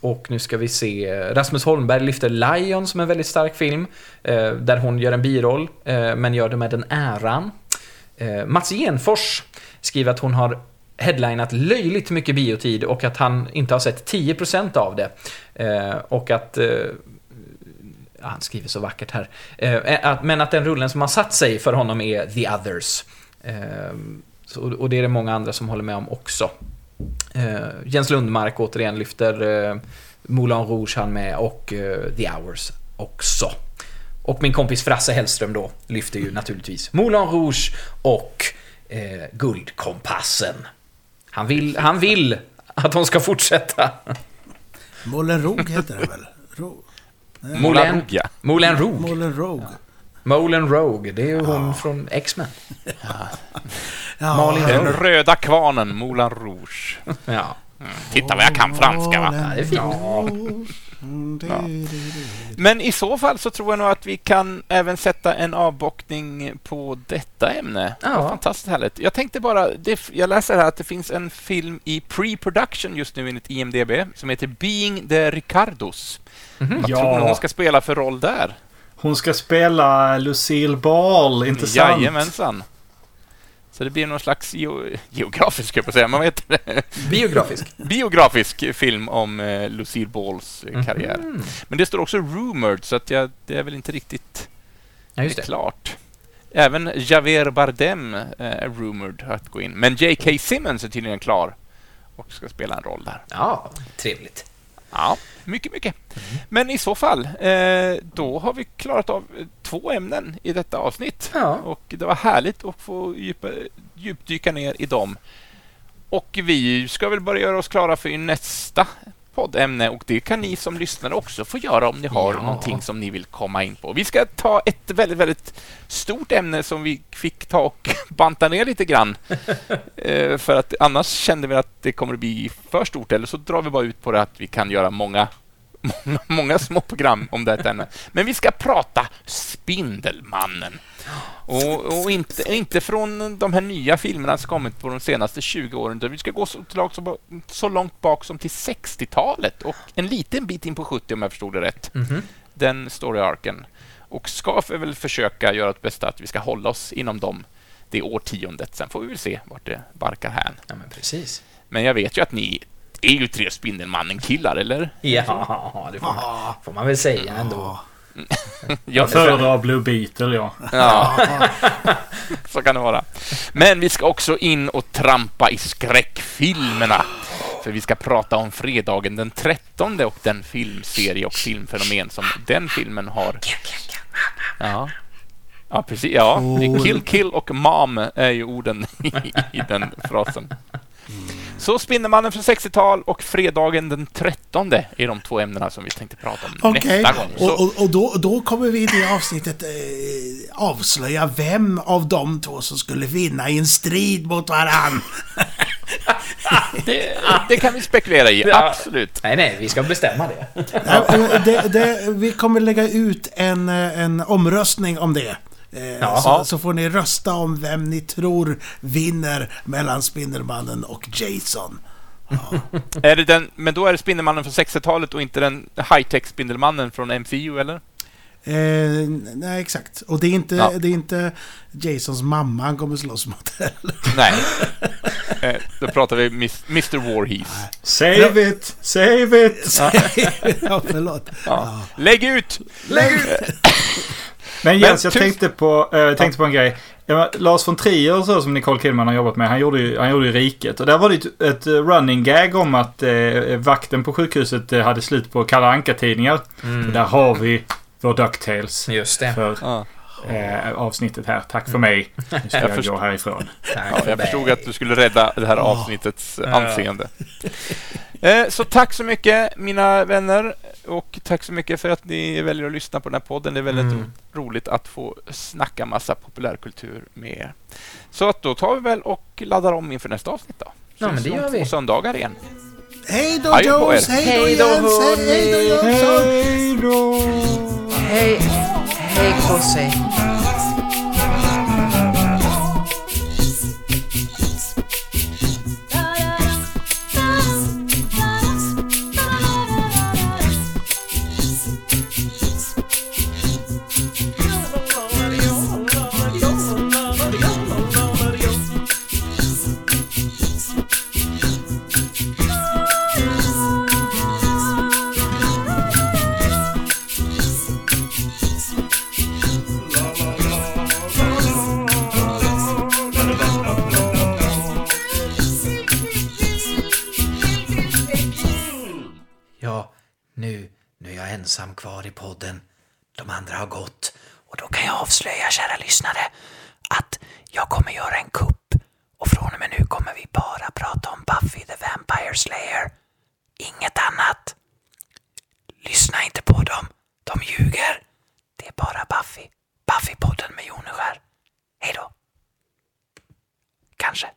och nu ska vi se. Rasmus Holmberg lyfter Lion som en väldigt stark film. Eh, där hon gör en biroll, eh, men gör det med den äran. Eh, Mats Genfors skriver att hon har headlinat löjligt mycket biotid och att han inte har sett 10% av det. Och att... Ja, han skriver så vackert här. Eh, att, men att den rullen som har satt sig för honom är The Others. Eh, så, och det är det många andra som håller med om också. Eh, Jens Lundmark återigen lyfter eh, Moulin Rouge han med och eh, The Hours också. Och min kompis Frasse Hellström då lyfter ju naturligtvis Moulin Rouge och eh, Guldkompassen. Han vill, han vill att de ska fortsätta. Moulin Rouge heter det väl? Ro- Moulin Rouge, ja. Moulin Rouge. Moulin Rouge. Moulin Rogue, det är ju hon från X-Men. Ja, Malin Den Rogue. röda kvarnen, Moulin Rouge. Ja. Titta vad jag kan franska, va? Ja, det är fint. Mm, Ja. Men i så fall så tror jag nog att vi kan även sätta en avbockning på detta ämne. Ja. Fantastiskt härligt. Jag tänkte bara, det, jag läser här att det finns en film i pre-production just nu enligt IMDB som heter Being the Ricardos. Mhm. Vad Ja. tror ni hon ska spela för roll där? Hon ska spela Lucille Ball, inte sant? Jajamensan. Så det blir någon slags geo geografisk, jag på säga, man vet. Biografisk. biografisk film om eh, Lucille Balls eh, karriär. Mhm. Men det står också rumored, så att jag, det är väl inte riktigt Ja, just det. klart. Även Javier Bardem eh, är rumored att gå in. Men J.K. Simmons är tydligen klar och ska spela en roll där. Ja, trevligt. Ja, mycket, mycket. Men i så fall, eh, då har vi klarat av eh, två ämnen i detta avsnitt. Ja. Och det var härligt att få djupa, djupdyka ner i dem. Och vi ska väl börja göra oss klara för nästa poddämne och det kan ni som lyssnar också få göra om ni har Ja. någonting som ni vill komma in på. Vi ska ta ett väldigt, väldigt stort ämne som vi fick ta och banta ner lite grann. Eh, för att annars kände vi att det kommer att bli för stort eller så drar vi bara ut på det att vi kan göra många Många, många små program om detta ämne. Men vi ska prata Spindelmannen. Och, och inte, inte från de här nya filmerna som kommit på de senaste 20 åren. utan Vi ska gå så, så, långt bak som till 60-talet och en liten bit in på 70 om jag förstod det rätt. Mhm. Den story-arken. Och ska vi väl försöka göra det bästa att vi ska hålla oss inom dem det årtiondet. Sen får vi väl se vart det barkar hän. Ja, men precis. Men jag vet ju att ni är ju tre Spindelmannen-killar, eller? Ja, det får man, får man väl säga ändå. Jag föredrar Blue Beetle, ja. Ja, så kan det vara. Men vi ska också in och trampa i skräckfilmerna. För vi ska prata om fredagen den 13 och den filmserie och filmfenomen som den filmen har. Ja, ja precis. Ja, kill, kill och mom är ju orden i, i den frasen. Så Spindelmannen från 60-tal och fredagen den 13 är de två ämnena som vi tänkte prata om Okej, nästa gång. Så, och, och, och då, då kommer vi i det avsnittet eh, avslöja vem av de två som skulle vinna i en strid mot varann. det, det kan vi spekulera i, absolut. Nej, nej, vi ska bestämma det. Ja, eh, det, det, vi kommer lägga ut en, eh, en omröstning om det. Eh, Ja. så, så får ni rösta om vem ni tror vinner mellan Spindelmannen och Jason. Är det den, men då är det Spindelmannen från 60-talet och inte den high-tech Spindelmannen från MCU, eller? Eh, nej, exakt. Och det är, inte, Ja. det är inte Jasons mamma han kommer slåss mot heller. Nej. eh, då pratar vi mis, Mr. Warhees. Save it! Save it! ja, förlåt. Ja. Lägg ut! Lägg ut! Men Jens, jag tänkte på, eh, tänkte på en grej. Ja, Lars von Trier och så som Nicole Kidman har jobbat med, han gjorde ju, han gjorde ju Riket. Och där var det ett, ett running gag om att eh, vakten på sjukhuset eh, hade slut på Kalle Anka-tidningar. Och där har vi vår Ducktails Just det. för Ja. eh, avsnittet här. Tack för mig. Nu ska jag, förstår. gå härifrån. Tack Ja, jag förstod att du skulle rädda det här avsnittets eh, anseende. Eh, Så tack så mycket, mina vänner. Och tack så mycket för att ni väljer att lyssna på den här podden. Det är väldigt Mm. roligt att få snacka massa populärkultur med er. Så att då tar vi väl och laddar om inför nästa avsnitt då. Ja, men det gör vi. två söndagar igen. Hej då på. Jones! Hej då Hej då, Jens! Hej då. Jönsson! Hej då! Hej, hej Kossi. Ja, nu, nu är jag ensam kvar i podden. De andra har gått. Och då kan jag avslöja, kära lyssnare, att jag kommer göra en kupp och från och med nu kommer vi bara prata om Buffy the Vampire Slayer. Inget annat. Lyssna inte på dem. De ljuger. Det är bara Buffy. Buffy-podden med Joneskär. Hej då. Kanske.